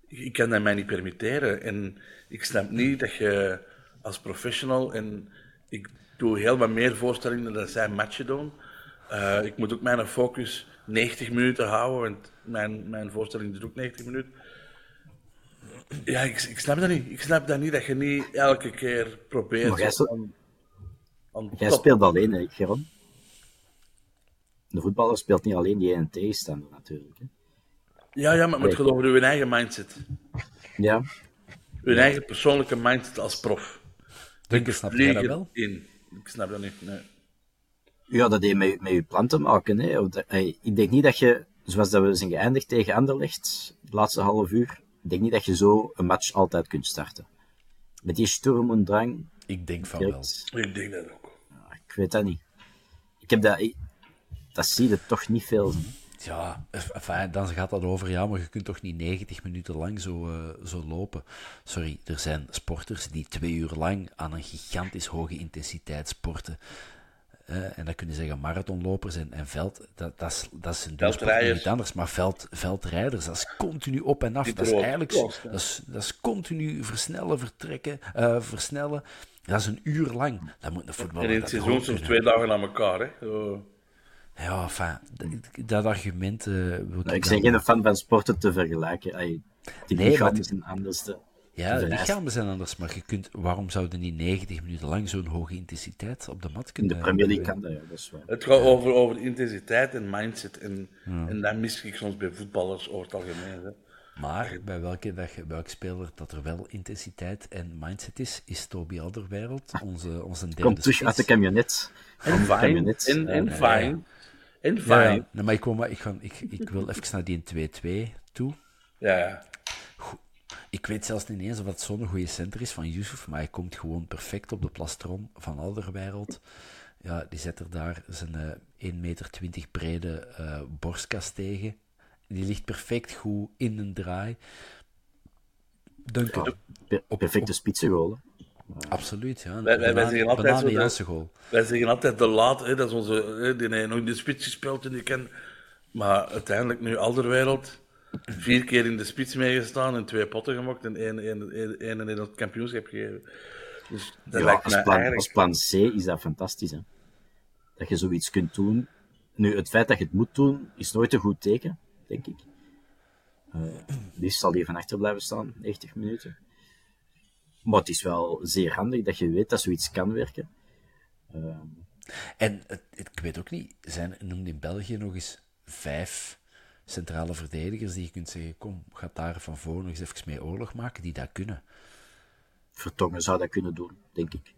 Ik kan dat mij niet permitteren. En ik snap niet dat je als professional, en ik doe heel wat meer voorstellingen dan zij matchen doen. Eh, ik moet ook mijn focus 90 minuten houden, want mijn, mijn voorstelling duurt ook 90 minuten. Ja, ik, ik snap dat niet. Ik snap dat niet, dat je niet elke keer probeert... Maar jij, speelt alleen, hè, Geron? De voetballer speelt niet alleen die ene tegenstander, natuurlijk. Hè. Ja, ja, maar het gaat over uw eigen mindset. Ja, Uw eigen persoonlijke mindset als prof. Duncan, snap jij dat wel? in. Ik snap dat niet, nee. ja dat heeft met, met je plan te maken. Hè. Ik denk niet dat je, zoals dat we zijn geëindigd tegen Anderlecht, de laatste half uur, ik denk niet dat je zo een match altijd kunt starten. Met die sturm en drang, Ik denk van wel. Ik denk dat ook. ik weet dat niet. Ik heb dat, ik- dat zie je toch niet veel. hè. Ja, enfin, dan gaat dat over, ja, maar je kunt toch niet 90 minuten lang zo, eh, zo lopen. Sorry, er zijn sporters die twee uur lang aan een gigantisch hoge intensiteit sporten. Eh, en dat kunnen zeggen marathonlopers en, en veld, dat, dat, is, dat is een duursport niet anders, maar veld, veldrijders, dat is continu op en af. Die Dat is eigenlijk dat is, dat is continu versnellen, vertrekken, eh, versnellen. Dat is een uur lang. Dat moet een voetballer En in het seizoen soms twee dagen aan elkaar. Hè. Zo. Ja, enfin, dat, dat argument... eh, wil Nou, ik ben geen fan van sporten te vergelijken. Ay, die Nee, maar lichamen zijn anders. te- Ja, de lichamen zijn anders, maar je kunt, waarom zouden niet 90 minuten lang zo'n hoge intensiteit op de mat In kunnen de Premier League kan dat, ja, dat is waar. Het gaat over, over intensiteit en mindset. En, en dat mis ik soms bij voetballers over het algemeen. Hè. Maar bij welke, dat je- welke speler dat er wel intensiteit en mindset is, is Toby Alderweireld, onze, onze derde Komt terug uit de camionet. En de fijn. camionet. En, en fijn. En Ja, fijn. ja. Nee, maar ik, kom, maar ik, ga, ik, ik wil even naar die 2-2 toe. Ja, ja. Ik weet zelfs niet eens of dat zo'n goede center is van Yusuf, maar hij komt gewoon perfect op de plastron van Alderweireld. Ja, die zet er daar zijn eh 1,20 meter brede eh borstkast tegen. Die ligt perfect goed in een draai. Duncan, Per- perfecte spitsengoal. Absoluut. Ja. Wij- wij- wij Banaan- zeggen altijd zo de dat- Jansen goal. Wij zeggen altijd de laat, hè, dat is onze, hè, die heeft nog in de spits gespeeld en die kan... Maar uiteindelijk nu Alderwereld, vier keer in de spits meegestaan en twee potten gemaakt en één, één, één, één in het kampioenschap gegeven. Dus dat Ja, lijkt als, plan, eigenlijk... als plan C is dat fantastisch. Hè? Dat je zoiets kunt doen. Nu, het feit dat je het moet doen, is nooit een goed teken, denk ik. Eh dus zal hij van achter blijven staan, 90 minuten. Maar het is wel zeer handig dat je weet dat zoiets kan werken. Ehm, En ik weet ook niet, zijn, noemde in België nog eens vijf centrale verdedigers die je kunt zeggen, kom, ga daar van voor nog eens even mee oorlog maken, die dat kunnen. Vertongen zou dat kunnen doen, denk ik.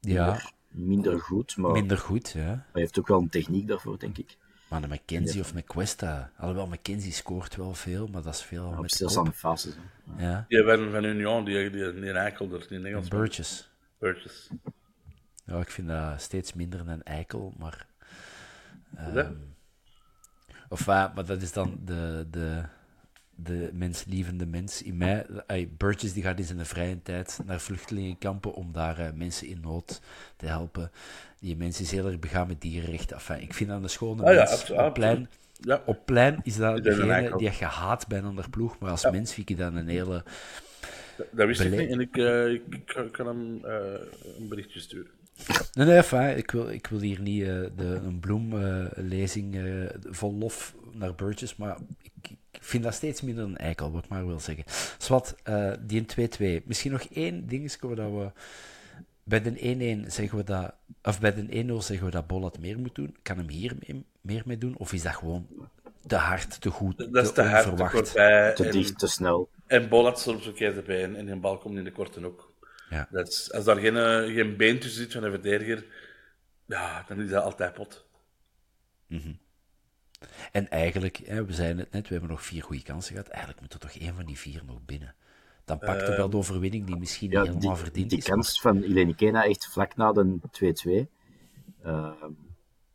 Ja, Minder goed, maar minder goed, ja. hij heeft ook wel een techniek daarvoor, denk ik. Maar de McKenzie of McQuesta, alhoewel McKenzie scoort wel veel, maar dat is veel Op met de stilstaande fases. hè. Ja, Die van, van Union, die, die, die Eikel, die in Engels. Burgess. Burgess. Ja, ik vind dat steeds minder dan Eikel, maar... Ehm, of ja, maar dat is dan de, de, de menslievende mens in mij. Burgess die gaat in zijn vrije tijd naar vluchtelingenkampen om daar eh, mensen in nood te helpen. Die mens is heel erg begaan met dierenrechten. Enfin, ik vind dat een schone Ah mens. op, plein, Ja. op plein is dat degene die je haat bij een ander ploeg, maar als mens vind ik dat een hele... Dat wist ik niet en ik, eh, ik, kan- hem eh, een berichtje sturen. Nee, nee, enfin, ik, wil, ik wil hier niet de, een bloemlezing eh vol lof naar Burgess, maar ik, ik vind dat steeds minder een eikel, wat ik maar wil zeggen. Zwat, eh die in 2-2. Misschien nog één dingetje dat we... Bij de 1-1 zeggen we dat... Of bij de 1-0 zeggen we dat Bollat meer moet doen. Kan hem hier mee- meer mee doen? Of is dat gewoon te hard, te goed, Dat is te hard, te onverwacht? kortbij. Te en- dicht, te snel. En Bollat soms verkeerd erbij en, en een bal komt in de korte hoek. Ja. Dat is, als daar geen, eh, geen been tussen zit van een verdediger, ja, dan is dat altijd pot. En eigenlijk, hè, we zeiden het net, we hebben nog vier goede kansen gehad. Eigenlijk moet er toch één van die vier nog binnen. Dan pakt er wel de overwinning die misschien Ja, niet helemaal die, verdiend die is. kans van Ileni Kena echt vlak na de 2-2. Uh,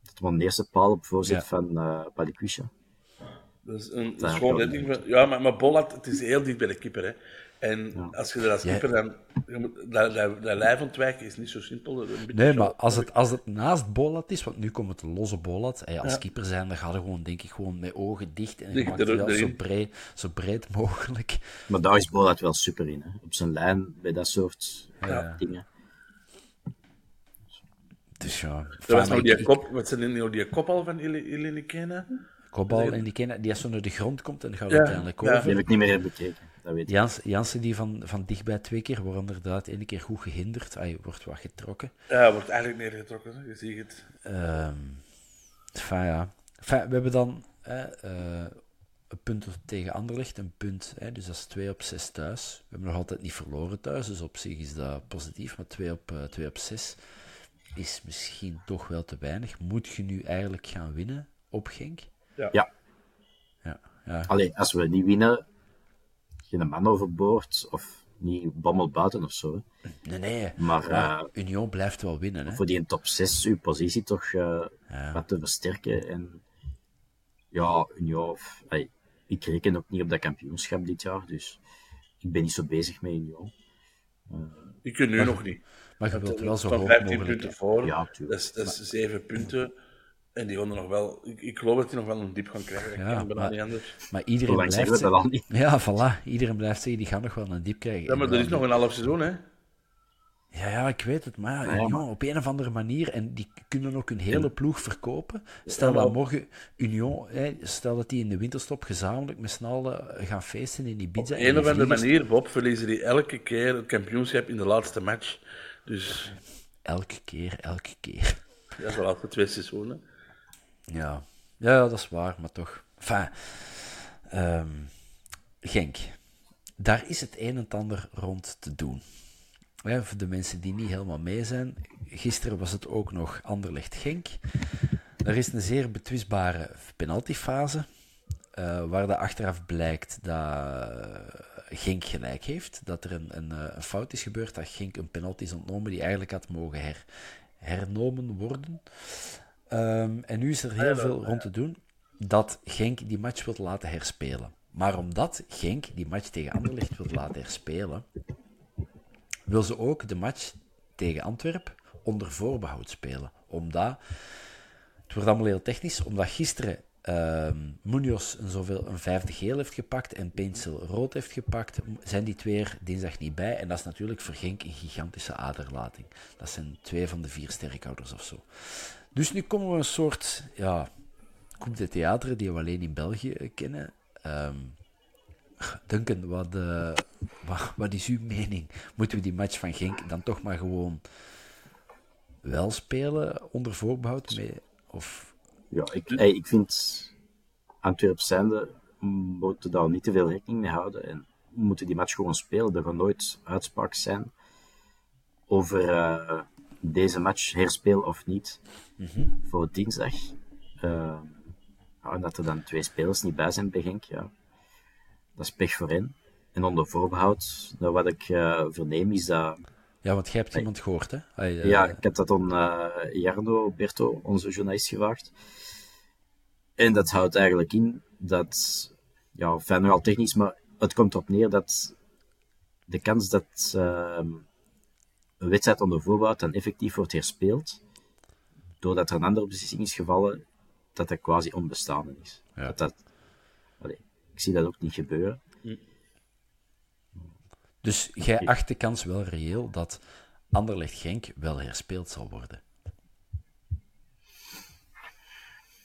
dat was de eerste paal op voorzet Ja. van eh Palikwisha. Dat is een, Dat redding. van- Ja, maar, maar Bollat, het is heel dicht bij de keeper. Hè. En als je er als keeper dan... Dat, dat, dat lijf ontwijken is niet zo simpel. Een beetje Nee, maar als het, als het naast Bolat is, want nu komt het een losse Bolat. Hey, als Ja. keeper zijn, dan ga je gewoon, denk ik, gewoon met ogen dicht en je Dicht maakt het er- wel zo breed, zo breed mogelijk. Maar daar is Bolat wel super in, hè. op zijn lijn, bij dat soort Ja. dingen. Dus ja, Er was ik- die ik- kop, wat zijn nou die kop al van Kena? Kopbal en die, kennen, die als zo naar de grond komt en dan gaat Ja, uiteindelijk ja. over. Die heb ik niet meer bekeken, dat weet ik. Jans, Jansen die van, van dichtbij twee keer wordt inderdaad één keer goed gehinderd. Hij wordt wat getrokken. Ja, wordt eigenlijk neergetrokken, hè. je ziet het. Ehm enfin, ja. Enfin, we hebben dan hè, eh, een punt tegen Anderlecht, een punt. Hè, dus dat is 2 op 6 thuis. We hebben nog altijd niet verloren thuis, dus op zich is dat positief. Maar 2 op, eh 2 op 6 is misschien toch wel te weinig. Moet je nu eigenlijk gaan winnen op Genk? Ja. Ja. Ja, ja. Allee, als we niet winnen, geen man overboord, of niet bommel buiten of zo. hè. Nee, nee. Maar eh, Union blijft wel winnen. Hè? voor die in top 6 uw positie toch eh, wat te versterken. En ja, Union, ik reken ook niet op dat kampioenschap dit jaar, dus ik ben niet zo bezig met Union. Die kunnen nu nog niet. Maar je wilt wel zo hoog 15 mogelijk. punten voor. Ja, dat, tuurlijk. is, dat is 7 punten. En die gaan er nog wel... Ik, ik geloof dat die nog wel een diep gaan krijgen. Ja, maar- niet anders. Maar iedereen blijft zeggen al niet? Ja, voilà. Iedereen blijft zeggen, die gaan nog wel een diep krijgen. Ja, maar er is nog een half seizoen, hè. Ja, ja, ik weet het. Maar, ja, Ja, ja, op een of andere manier, en die kunnen ook hun hele ploeg verkopen. Stel Ja, dat morgen Union, hè, stel dat die in de winterstop gezamenlijk met z'n allen gaan feesten in Ibiza. Op en een die of andere manier, Bob, verliezen die elke keer het kampioenschap in de laatste match. Dus Elke keer, elke keer. dat is wel altijd twee seizoenen. Ja. ja, dat is waar, maar toch. Ehm, Genk. Daar is het een en ander rond te doen. Voor de mensen die niet helemaal mee zijn, gisteren was het ook nog Anderlecht-Genk. Er is een zeer betwistbare penaltyfase, eh, waar de achteraf blijkt dat eh, Genk gelijk heeft. Dat er een, een, eh, een fout is gebeurd, dat Genk een penalty is ontnomen die eigenlijk had mogen her, hernomen worden. Ehm, en nu is er heel veel rond te doen dat Genk die match wil laten herspelen. Maar omdat Genk die match tegen Anderlecht wil laten herspelen, wil ze ook de match tegen Antwerpen onder voorbehoud spelen. Omdat, het wordt allemaal heel technisch, omdat gisteren ehm Munoz een, zoveel, een vijfde geel heeft gepakt en Peensel rood heeft gepakt, zijn die twee er dinsdag niet bij. En dat is natuurlijk voor Genk een gigantische aderlating. Dat zijn twee van de vier sterkhouders of zo. Dus nu komen we een soort, ja, Coupe de Theater die we alleen in België kennen. Ehm Duncan, wat, eh, wat, wat is uw mening? Moeten we die match van Genk dan toch maar gewoon wel spelen onder voorbehoud? Mee, of, Ja, ik, hey, ik vind Antwerp zijnde moeten daar niet te veel rekening mee houden en moeten die match gewoon spelen. Er gaan nooit uitspraak zijn over eh, deze match herspeel of niet voor dinsdag. En dat er dan twee spelers niet bij zijn bij Genk, ja, dat is pech voor hen. En onder voorbehoud, nou, wat ik eh, verneem is dat ja, want jij hebt iemand gehoord, hè? Ai, eh, ja, ik heb dat aan eh Jarno Berto, onze journalist, gevraagd. En dat houdt eigenlijk in dat, ja, fijn nogal technisch, maar het komt erop neer dat de kans dat ehm, een wedstrijd onder voorbehoud dan effectief wordt herspeeld, doordat er een andere beslissing is gevallen, dat dat quasi onbestaande is. Ja. Dat dat, allee, ik zie dat ook niet gebeuren. Dus jij acht de kans wel reëel dat Anderlecht-Genk wel herspeeld zal worden.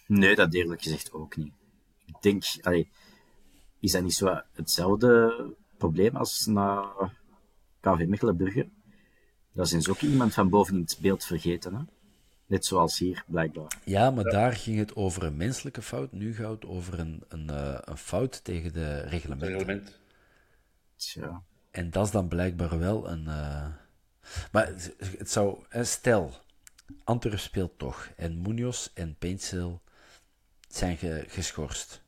Nee, dat eerlijk gezegd ook niet. Ik denk, allee, is dat niet zo hetzelfde probleem als na KV Mechelen-Brugge? Daar zijn ze ook iemand van boven in het beeld vergeten, hè? Net zoals hier, blijkbaar. Ja, maar daar ging het over een menselijke fout. Nu gaat het over een, een, eh, een fout tegen de reglementen. Reglement. Tja. En dat is dan blijkbaar wel een. eh, Maar het- het zou. Stel, Antwerp speelt toch. En Munoz en Peensel zijn ge- geschorst.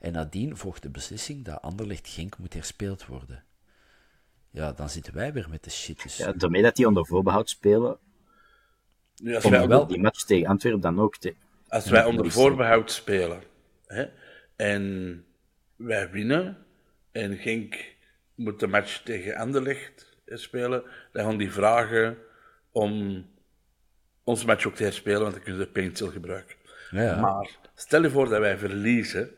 En nadien volgt de beslissing dat Anderlecht Genk moet herspeeld worden. Ja, dan zitten wij weer met de shit. Dus Ja, daarmee dat die onder voorbehoud spelen, Nu, als wij, wel- die match tegen Antwerpen dan ook te... als wij onder voorbehoud spelen hè, en wij winnen en Genk moet de match tegen Anderlecht spelen, dan gaan die vragen om onze match ook te herspelen, want dan kunnen ze Paintsil gebruiken. Ja. Maar stel je voor dat wij verliezen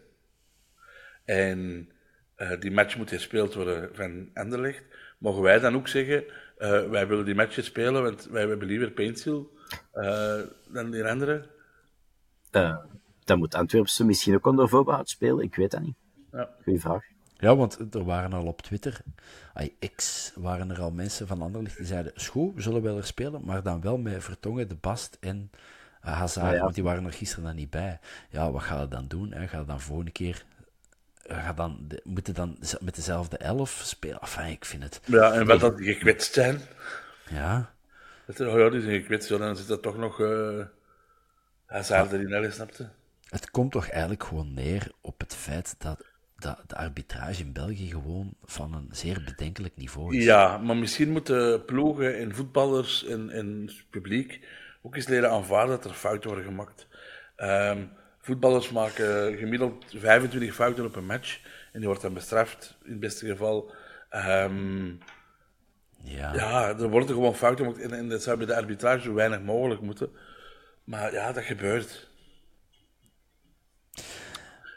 en eh, die match moet gespeeld worden van Anderlecht, mogen wij dan ook zeggen, eh, wij willen die match spelen, want wij hebben liever Paintsil uh, dan die andere? Uh, dan moet Antwerpse misschien ook onder voorbehoud spelen, ik weet dat niet. Ja. Goeie vraag. Ja, want er waren al op Twitter, X, waren er al mensen van Anderlecht die zeiden, schoe, we zullen wel er spelen, maar dan wel met Vertongen, De Bast en Hazard, Ah, ja. want die waren er gisteren dan niet bij. Ja, wat ga je dan doen? Hè? Ga je dan volgende keer, ga dan, de, moeten dan met dezelfde elf spelen? Enfin, ik vind het... Ja, en wat dat die gekwetst zijn. Ja, Dat oh ja, die zijn gekwetst, ja, dan zit dat toch nog uh, Hazard erin, hè, snapte? het komt toch eigenlijk gewoon neer op het feit dat, dat de arbitrage in België gewoon van een zeer bedenkelijk niveau is. Ja, maar misschien moeten ploegen en voetballers en, en het publiek ook eens leren aanvaarden dat er fouten worden gemaakt. Um, voetballers maken gemiddeld 25 fouten op een match en die wordt dan bestraft, in het beste geval. Um, ja. ja, er worden gewoon fouten gemaakt en, en dat zou bij de arbitrage zo weinig mogelijk moeten. Maar ja, dat gebeurt.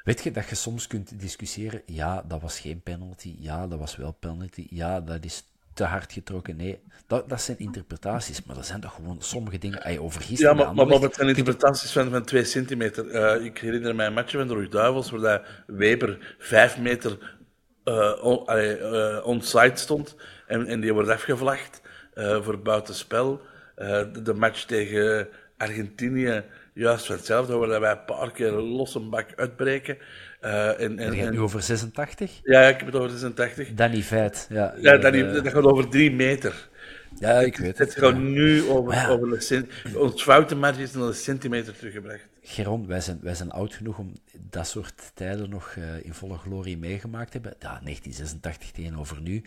Weet je dat je soms kunt discussiëren, ja, dat was geen penalty, ja, dat was wel penalty, ja, dat is te hard getrokken. Nee, dat, dat zijn interpretaties, maar dat zijn toch gewoon sommige dingen. Over ja, maar, maar, maar het zijn interpretaties van, van twee centimeter. Uh, ik herinner mij een match van de Rug Duivels, waar dat Weber vijf meter uh, on, uh, onside stond en, en die wordt afgevlacht voor buitenspel. De, de match tegen Argentinië juist van hetzelfde, waar wij een paar keer los een bak uitbreken. Uh, en, en, nu over 86? Ja, ik heb het over 86. Danny Feit, ja. Ja, Danny, uh, dat gaat over drie meter. Ja, ik weet het. Het gaat ja. nu over, ja. over een centimeter. Ons foutenmarge is een centimeter teruggebracht. Geron, wij zijn, wij zijn oud genoeg om dat soort tijden nog uh, in volle glorie meegemaakt te hebben. Ja, 1986 tegenover nu.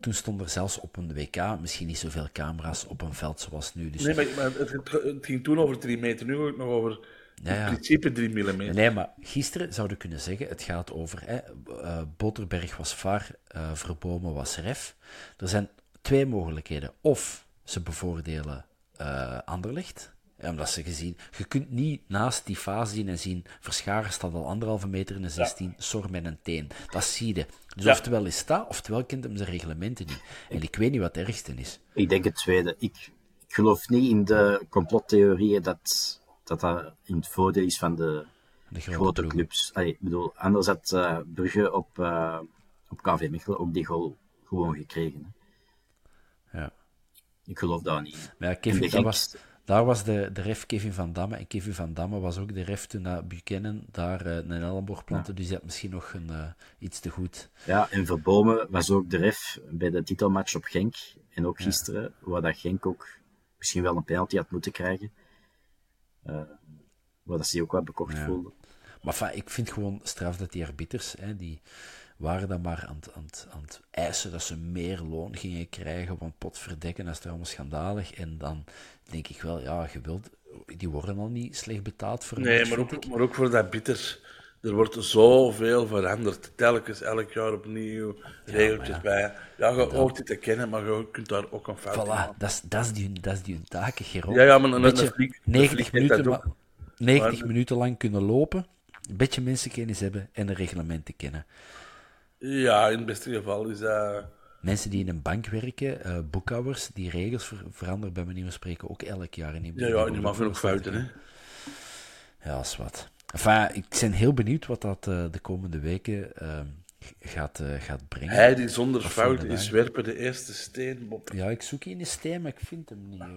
Toen stonden er zelfs op een WK misschien niet zoveel camera's op een veld zoals nu. Dus... Nee, maar, maar het, het, ging toen over 3 meter, nu ook nog over ja, ja. in principe 3 mm. Nee, maar gisteren zouden we kunnen zeggen, het gaat over, hè, uh, Boterberg was VAR, uh, Verbomen was ref. Er zijn twee mogelijkheden. Of ze bevoordelen uh, Anderlicht, omdat ze gezien, je kunt niet naast die fase zien en zien, Verscharen staat al anderhalve meter in de 16, ja. Sor met een teen. Dat zie je. Dus ja. oftewel is dat, oftewel kent hem zijn reglementen niet. En ik weet niet wat het ergste is. Ik denk het tweede. Ik, ik geloof niet in de complottheorieën dat, dat dat in het voordeel is van de, de grote, grote clubs. Allee, ik bedoel, anders had uh, Brugge op, uh, op KV Mechelen ook die goal gewoon gekregen. Hè. Ja. Ik geloof daar niet. Maar ja, Kevin, dat was, daar was de, de ref Kevin van Damme. En Kevin van Damme was ook de ref toen naar Buchanan daar uh, een Ellenborg plantte. Ja. Dus hij had misschien nog een, uh, iets te goed. Ja, en Verbomen was ook de ref bij de titelmatch op Genk. En ook gisteren, ja. waar dat Genk ook misschien wel een penalty had moeten krijgen. Uh, waar dat ze ook wat bekocht ja. voelde. Maar enfin, ik vind gewoon straf dat die arbiters, hè, die waren dan maar aan het, aan, het, aan het eisen dat ze meer loon gingen krijgen, want potverdekken, dat is toch allemaal schandalig. En dan denk ik wel, ja, je wilt, die worden al niet slecht betaald voor Nee, maar ook, maar ook voor de arbiters. Er wordt zoveel veranderd. Telkens, elk jaar opnieuw, regeltjes ja, bij. Ja, je hoort dit te kennen, maar je kunt daar ook een fout voilà. Dat is, dat is die, dat is die taken, Geron. Ja, ja, maar een, beetje een fliek, 90, minuten, ma 90 minuten lang kunnen lopen, een beetje mensenkennis hebben en de reglementen kennen. Ja, in het beste geval is dat... Mensen die in een bank werken, uh, boekhouders, die regels ver veranderen bij manier van spreken ook elk jaar. In ja, ja, die maken ook fouten, hè. Ja, is wat. Enfin, ik ben heel benieuwd wat dat uh, de komende weken uh, gaat, uh, gaat brengen. Hij die zonder fout is, werpen de eerste steen, Bob. Ja, ik zoek in de steen, maar ik vind hem niet.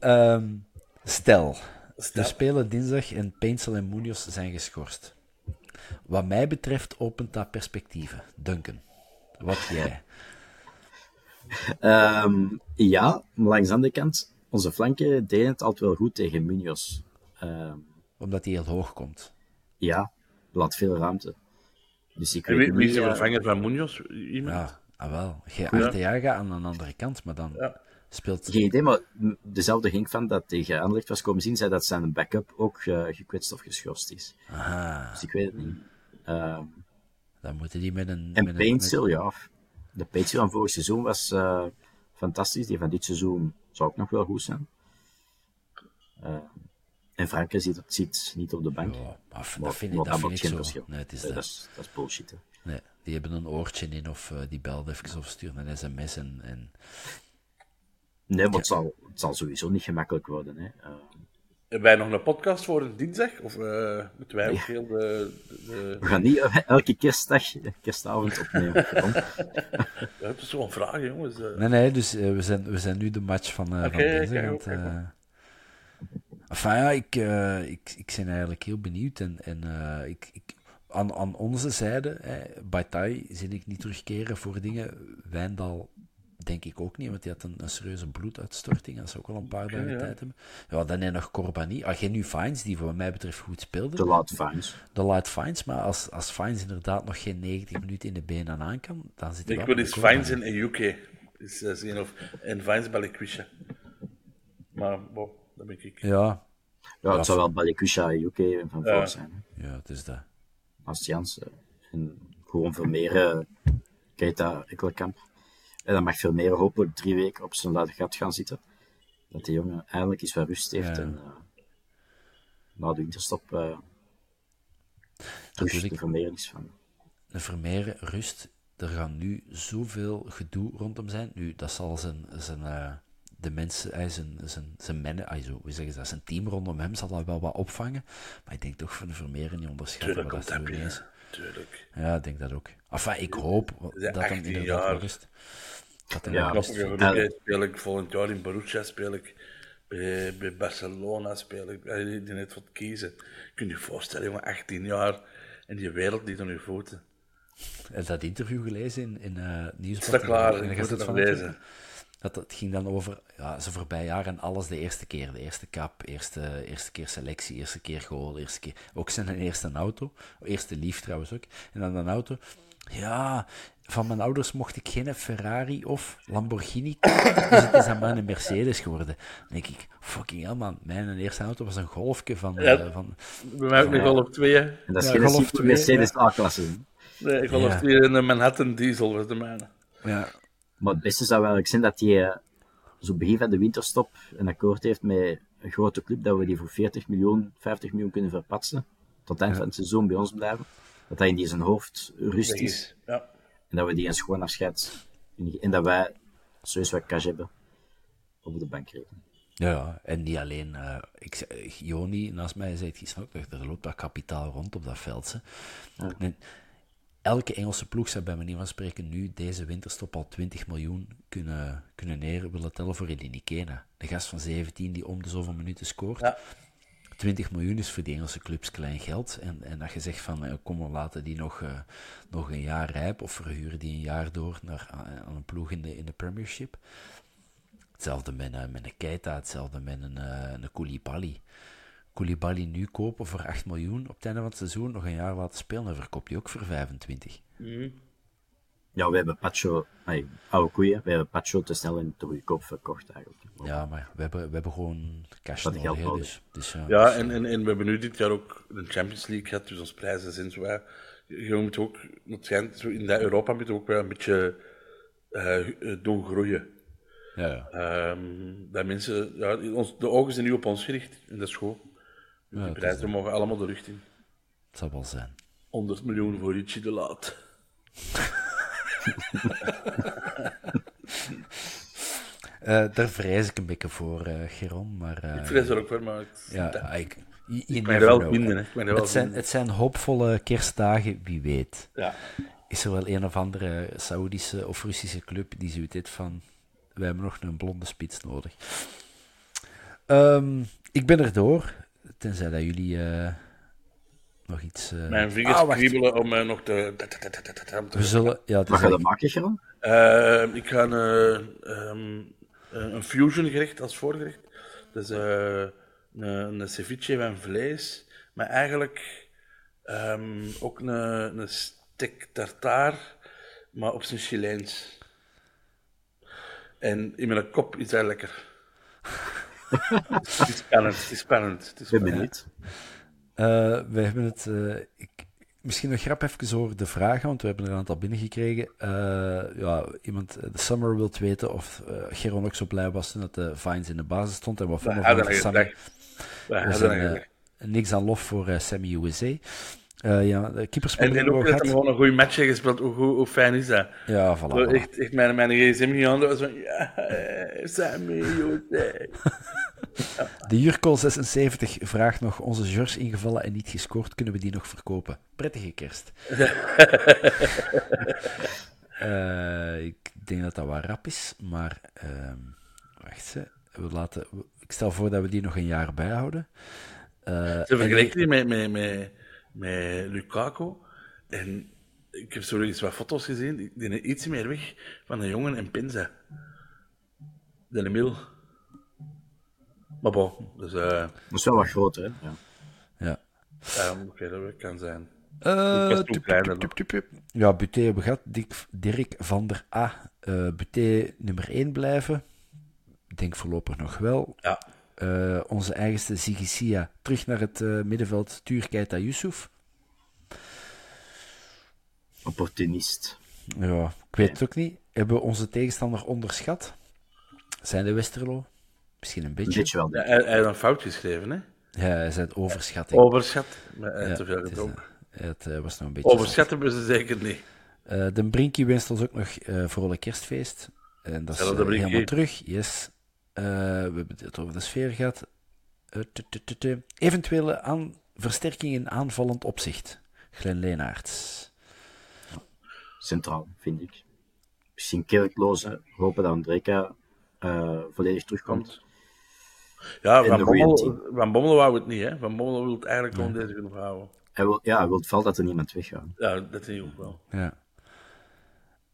um, stel, stel, we spelen dinsdag en Painsel en Munoz zijn geschorst. Wat mij betreft opent dat perspectieven. Duncan, wat jij? Um, ja, maar langs de andere kant, onze flanken deden het altijd wel goed tegen Munoz. Um, Omdat hij heel hoog komt. Ja, laat veel ruimte. Dus ik weet wie, wie is de vervanger van Munoz? Iemand? Ja, ah, wel. Arteaga aan een andere kant, maar dan ja. speelt... Geen idee, maar dezelfde Genk van dat tegen Anderlecht was komen zien, zei dat zijn backup ook uh, gekwetst of geschorst is. Aha. Dus ik weet het niet. Um, dan moeten die met een... En met een- Paintsel, met- ja. De Paintsel van vorig seizoen was eh, fantastisch. Die van dit seizoen zou ook nog wel goed zijn. Eh, en Franke zit, zit niet op de bank. Ja, maar f- Maar- dat vind ik, maar dat dat vind ik maakt zo. geen verschil. Nee, het is Nee, dat. dat, is, dat is bullshit. hè. Nee, die hebben een oortje in of eh, die belt even of sturen een sms en... en Nee, maar het zal, het zal sowieso niet gemakkelijk worden. Hè. Eh, Hebben wij nog een podcast voor een dinsdag? Of eh, moeten wij ook heel de... de, we gaan niet elke kerstdag, kerstavond opnemen. Het is gewoon vragen, jongens. Nee, nee, dus we, zijn, we zijn nu de match van, eh Oké, van deze. kijk want, kijk eh, enfin, ja, ik, eh, ik, ik ben eigenlijk heel benieuwd. En, en eh, ik, ik, aan, aan onze zijde, hè, Baitai zie ik niet terugkeren voor dingen. Wijndal denk ik ook niet, want die had een, een serieuze bloeduitstorting. Dat ze ook al een paar dagen ja. tijd hebben. Ja, dan heb je nog Corbani. Ah, geen nu Fines, die voor mij betreft goed speelde. Te laat Fines. De Light Fines, maar als, als Fines inderdaad nog geen 90 minuten in de benen aan kan, dan zit hij Ik wel wil eens. Fines in UK. Is, eh, zien of, en Fines Balikwisha. Maar, bon, dat ben ik. Ja, Ja, het zou wel Balikusha UK van Ja. voor zijn. Hè. ja, het is dat. Als Jans. eh, En gewoon Vermeeren, Keita, Ekkelkamp. En dan mag Vermeeren hopelijk drie weken op zijn laat gat gaan zitten. Dat die jongen eindelijk eens wat rust heeft. Ja. En eh, na de winterstop uh, de Vermeeren is van. een Vermeer rust. Er gaan nu zoveel gedoe rondom zijn. Nu, dat zal zijn, zijn, eh, de mensen, eh, zijn, zijn, zijn mannen, ah, zo, hoe zeggen ze dat, zijn team rondom hem zal dat wel wat opvangen. Maar ik denk toch van de niet onderschatten. Tuurlijk komt dat dat is. Tuurlijk. Ja, ik denk dat ook. Enfin, ik hoop dat hem 18 inderdaad jaar. rust. Dat hem Ja, rust Ja. mij speel ik volgend jaar in Borussia, speel ik bij, bij Barcelona, speel ik, eh, die net wat kiezen. Kun je je voorstellen, jongen, 18 jaar en die wereld ligt aan je voeten. Heb je dat interview gelezen in, in uh, Nieuwsblad? Staat klaar, ik moet het van lezen. Dat, het ging dan over ja, zijn voorbij jaar en alles de eerste keer. De eerste kap, eerste, eerste keer selectie, eerste keer goal, eerste keer... Ook zijn eerste auto. Eerste lief trouwens ook. En dan een auto. Ja, van mijn ouders mocht ik geen Ferrari of Lamborghini kopen, dus het is aan mij een Mercedes geworden. Dan denk ik, fucking hell man, mijn eerste auto was een golfje van... Ja. eh, van Bij mij ook nog Golf 2, hè. En dat is Ja, geen Golf super 2, Mercedes A-klasse. Nee, Golf Ja. 2 en een Manhattan Diesel was de mijne. ja, Maar het beste zou eigenlijk zijn dat hij eh, zo begin van de winterstop een akkoord heeft met een grote club dat we die voor 40 miljoen, 50 miljoen kunnen verpatsen. Tot het eind van het seizoen bij ons blijven. Dat hij in die zijn hoofd rust is. Ja. En dat we die een schoon afscheid. En dat wij sowieso wat cash hebben op de bank rekenen. Ja, ja, en niet alleen. eh ik, Joni, naast mij, zei het gisteren ook, er loopt wat kapitaal rond op dat veld. Hè. En elke Engelse ploeg zou bij manier van spreken nu deze winterstop al 20 miljoen kunnen, kunnen neer willen tellen voor Edin Kena. De gast van 17 die om de zoveel minuten scoort. Ja. 20 miljoen is voor die Engelse clubs klein geld. En, en dat je zegt van, eh, kom, we laten die nog, eh, nog een jaar rijp, of verhuren die een jaar door naar, aan, een ploeg in de, in de Premiership. Hetzelfde met, een- met een Keita, hetzelfde met een, eh, een Koulibaly. Koulibaly nu kopen voor 8 miljoen, op het einde van het seizoen nog een jaar laten spelen, dan verkoop je ook voor 25. Ja, we hebben Pacho, nee, oude koeien, we hebben Pacho te snel en te goedkoop verkocht eigenlijk. Ja, maar we hebben, we hebben gewoon cash nodig. geld nodig. Dus, dus ja, Ja, dus, en, en, en we hebben nu dit jaar ook de Champions League gehad, dus onze prijzen zijn zo. Je moet ook, zo in dat Europa moet je ook wel een beetje eh, eh, doen groeien. ja, ja. Ehm, dat mensen, ja, ons, de ogen zijn nu op ons gericht, en dat is goed. Ja, prijzen mogen allemaal de lucht in. Het zal wel zijn. 100 miljoen voor Richie de Laat. Eh, daar vrees ik een beetje voor, eh Geron, maar... eh, Ik vrees er ook voor, maar het, Ja, dat- ik, je, er wel know. vinden, hè. Ik mag er wel Het zijn, het zijn hoopvolle kerstdagen, wie weet. ja. Is er wel een of andere Saoedische of Russische club die zoiets heeft van... Wij hebben nog een blonde spits nodig. Ehm, ik ben er door. Tenzij dat jullie eh, nog iets... eh, Mijn vingers Ah, kriebelen om eh, nog te... We zullen... Ja, het is Wat ga je eigenlijk- maken, Geron? Eh, ik ga een, eh, ehm, eh, een fusion gerecht als voorgerecht. Dus eh, een, een ceviche van vlees, maar eigenlijk ehm, ook een, een steak tartare, maar op zijn Chileens. En in mijn kop is dat lekker. Het is spannend, het is spannend. Het is ben benieuwd. Eh, we hebben het... eh, ik, misschien nog grap even over de vragen, want we hebben er een aantal binnengekregen. Uh, ja, iemand, de Summer wil weten of uh, Geron ook zo blij was toen dat de Vines in de basis stond. En wat vonden we van Sammy? Uh, niks aan lof voor uh, Sammy USA. Uh, ja, de En, en ook dat hij gewoon een goede match heeft gespeeld. Hoe, hoe, hoe, fijn is dat? Ja, voilà. Zo. Echt, echt mijn, mijn gsm niet aan. was van, ja, Sammy USA. De Jurko 76 vraagt nog: onze Jors ingevallen en niet gescoord, kunnen we die nog verkopen? Prettige kerst. uh, ik denk dat dat wat rap is, maar uh, wacht, we laten, ik stel voor dat we die nog een jaar bijhouden. Ze vergelijken die met, met, met, met Lukaku. En ik heb zo eens wat foto's gezien, die zijn iets meer weg van de jongen en Pinza. De Emil. Maar bon, dus... Uh, dat is wel wat groter, hè? Ja. Ja. Um, Oké, okay, dat kan zijn. Uh, ja, Buté hebben gehad. Dirk, Dirk van der A. Uh, Buté nummer 1 blijven. Ik denk voorlopig nog wel. Ja. Uh, onze eigenste Zigisia terug naar het uh, middenveld. Tuur Keita Yusuf. Opportunist. Ja, ik weet het ook niet. Hebben we onze tegenstander onderschat? Zijn de Westerlo? Misschien een beetje. Beetje wel. Ja, hij, hij heeft een fout geschreven, hè? Ja, hij zei overschatting. Overschat, maar hij ja, te veel gedronken. Het, het uh, was nog een beetje... Overschatten hebben ze zeker niet. Uh, de Brinkie wenst ons ook nog uh, vrolijk kerstfeest. En dat is uh, helemaal terug. Yes. We hebben het over de sfeer gehad. Eventuele aan versterking in aanvallend opzicht. Glenn Leenaerts. Centraal, vind ik. Misschien kerkloze. Hopen dat Andreka volledig terugkomt. Ja, Van Bommel, Van Bommel wou het niet, hè. Van Bommel wil het eigenlijk gewoon deze genoeg houden. Hij wil, ja, hij wil het veld dat er niemand weggaat. Ja, dat zie je ook wel. Ja.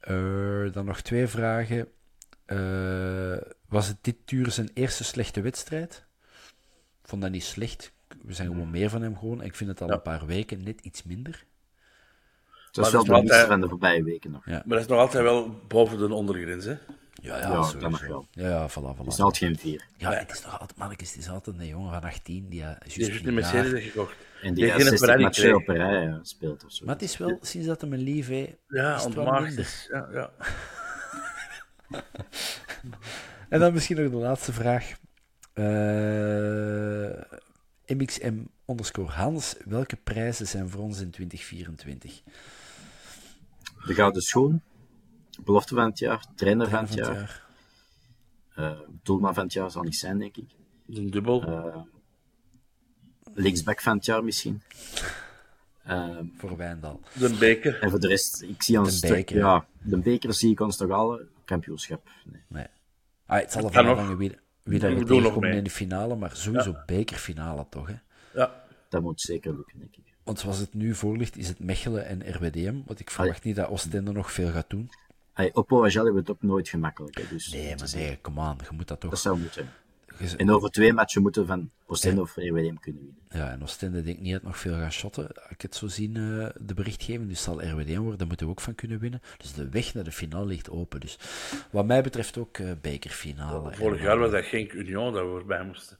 Uh, dan nog twee vragen. Uh, was het dit uur zijn eerste slechte wedstrijd? Ik vond dat niet slecht. We zijn gewoon meer van hem gewoon. Ik vind het al ja. een paar weken net iets minder. Het was wel de altijd... van de voorbije weken nog. Ja. Maar dat is nog altijd wel boven de ondergrens, hè? Ja, ja, ja dat mag wel. Ja, ja, voilà, voilà. Het is altijd geen vier. Ja, het is nog altijd, mannetjes, het is altijd een jongen van 18 die ja, juist die een Mercedes heeft gekocht. En die, die geen 60 matchen op rij speelt of zo. Maar het is wel, sinds dat hem een lief heeft, ja, is het wel ontmaagd minder. is. Ja, ja. En dan misschien nog de laatste vraag. Uh, MXM underscore Hans, welke prijzen zijn voor ons in 2024? De Gouden Schoen, belofte van het jaar, trainer, van het Van het jaar, uh, doelman van het jaar zal niet zijn, denk ik. Een dubbel. Uh, linksback van het jaar misschien. Uh, Voor Wijndal. De beker. en voor de rest, ik zie ons... De beker. Ja, de beker zie ik ons nog alle kampioenschap. Nee. Nee. Ah, het zal ervan kan afhangen wie, wie dat We we tegenkomen in de finale, maar sowieso bekerfinale toch, hè? Ja. Dat moet zeker lukken, denk ik. Want zoals het nu voor ligt, is het Mechelen en RWDM, want ik verwacht niet dat Oostende nog veel gaat doen. Hey, en Jelle hebben het ook nooit gemakkelijk. Hè, dus Nee, maar nee, come on, je moet dat toch... Dat zou moeten. En over twee matchen moeten we van Oostende of RWDM kunnen winnen. Ja, en Oostende denk ik niet dat nog veel gaat shotten. Als ik het zo zien, eh, de berichtgeving, dus zal RWDM worden, daar moeten we ook van kunnen winnen. Dus de weg naar de finale ligt open. Dus wat mij betreft ook eh, bekerfinale. Vorig jaar was dat geen Union dat we erbij moesten.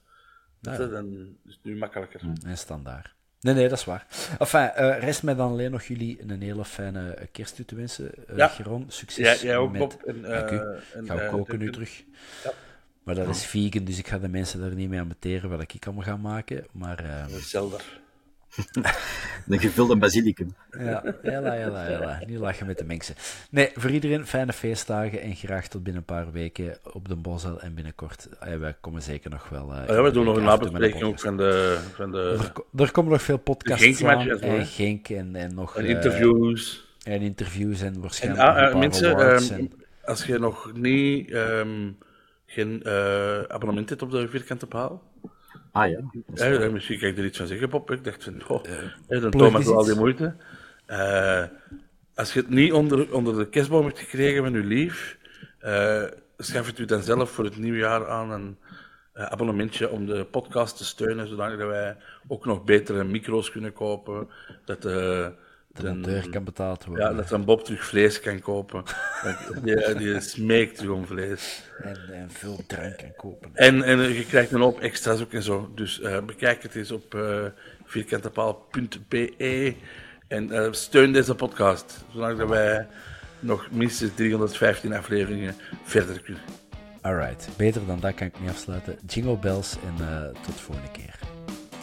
Ja. Dat is dan is het nu makkelijker. En standaard. Nee, nee, dat is waar. Enfin, eh, rest mij dan alleen nog jullie een hele fijne kerst toe te wensen. Eh Ja. Geron, succes Ja, jij ook, met... Bob. En, Dank u. eh, en, Ik ga ook koken nu terug. Ja. Maar dat is vegan, dus ik ga de mensen daar niet mee amateren wat ik allemaal ga maken. Maar eh, Zelda. Een gevulde basilicum. ja, hela, hela, hela. Niet lachen met de mensen. Nee, voor iedereen fijne feestdagen en graag tot binnen een paar weken op de Bosel en binnenkort. Eh, wij komen zeker nog wel... eh, Oh ja, we doen nog een nabespreking ook van de, van de Er, ko- er komen nog veel podcasts aan. en? Genk en, en nog... en eh, interviews. en interviews en waarschijnlijk ah, nog een eh, paar mensen, awards ehm, en- als je nog niet ehm, geen eh, abonnement hebt op de vierkante paal, Ah ja. wel- dan misschien kan ik er iets van zeggen, Bob. Ik dacht van, oh, hè, dan Thomas al die moeite. Eh, als je het niet onder, onder de kerstboom hebt gekregen van uw lief, eh, schaf het u dan zelf voor het nieuwe jaar aan een eh, abonnementje om de podcast te steunen, zodat wij ook nog betere micro's kunnen kopen. Dat de, de monteur kan betaald worden. ja, dat dan Bob terug vlees kan kopen. Die, die smeekt terug om vlees. en, en veel drank kan kopen. En, en je krijgt een hoop extra's ook en zo. Dus eh, bekijk het eens op eh vierkantepaal.be. En eh, steun deze podcast, zodat wij nog minstens 315 afleveringen verder kunnen. Alright, beter dan dat kan ik niet afsluiten. Jingle bells en uh, tot de volgende keer.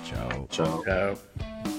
Ciao. Ciao. Ciao.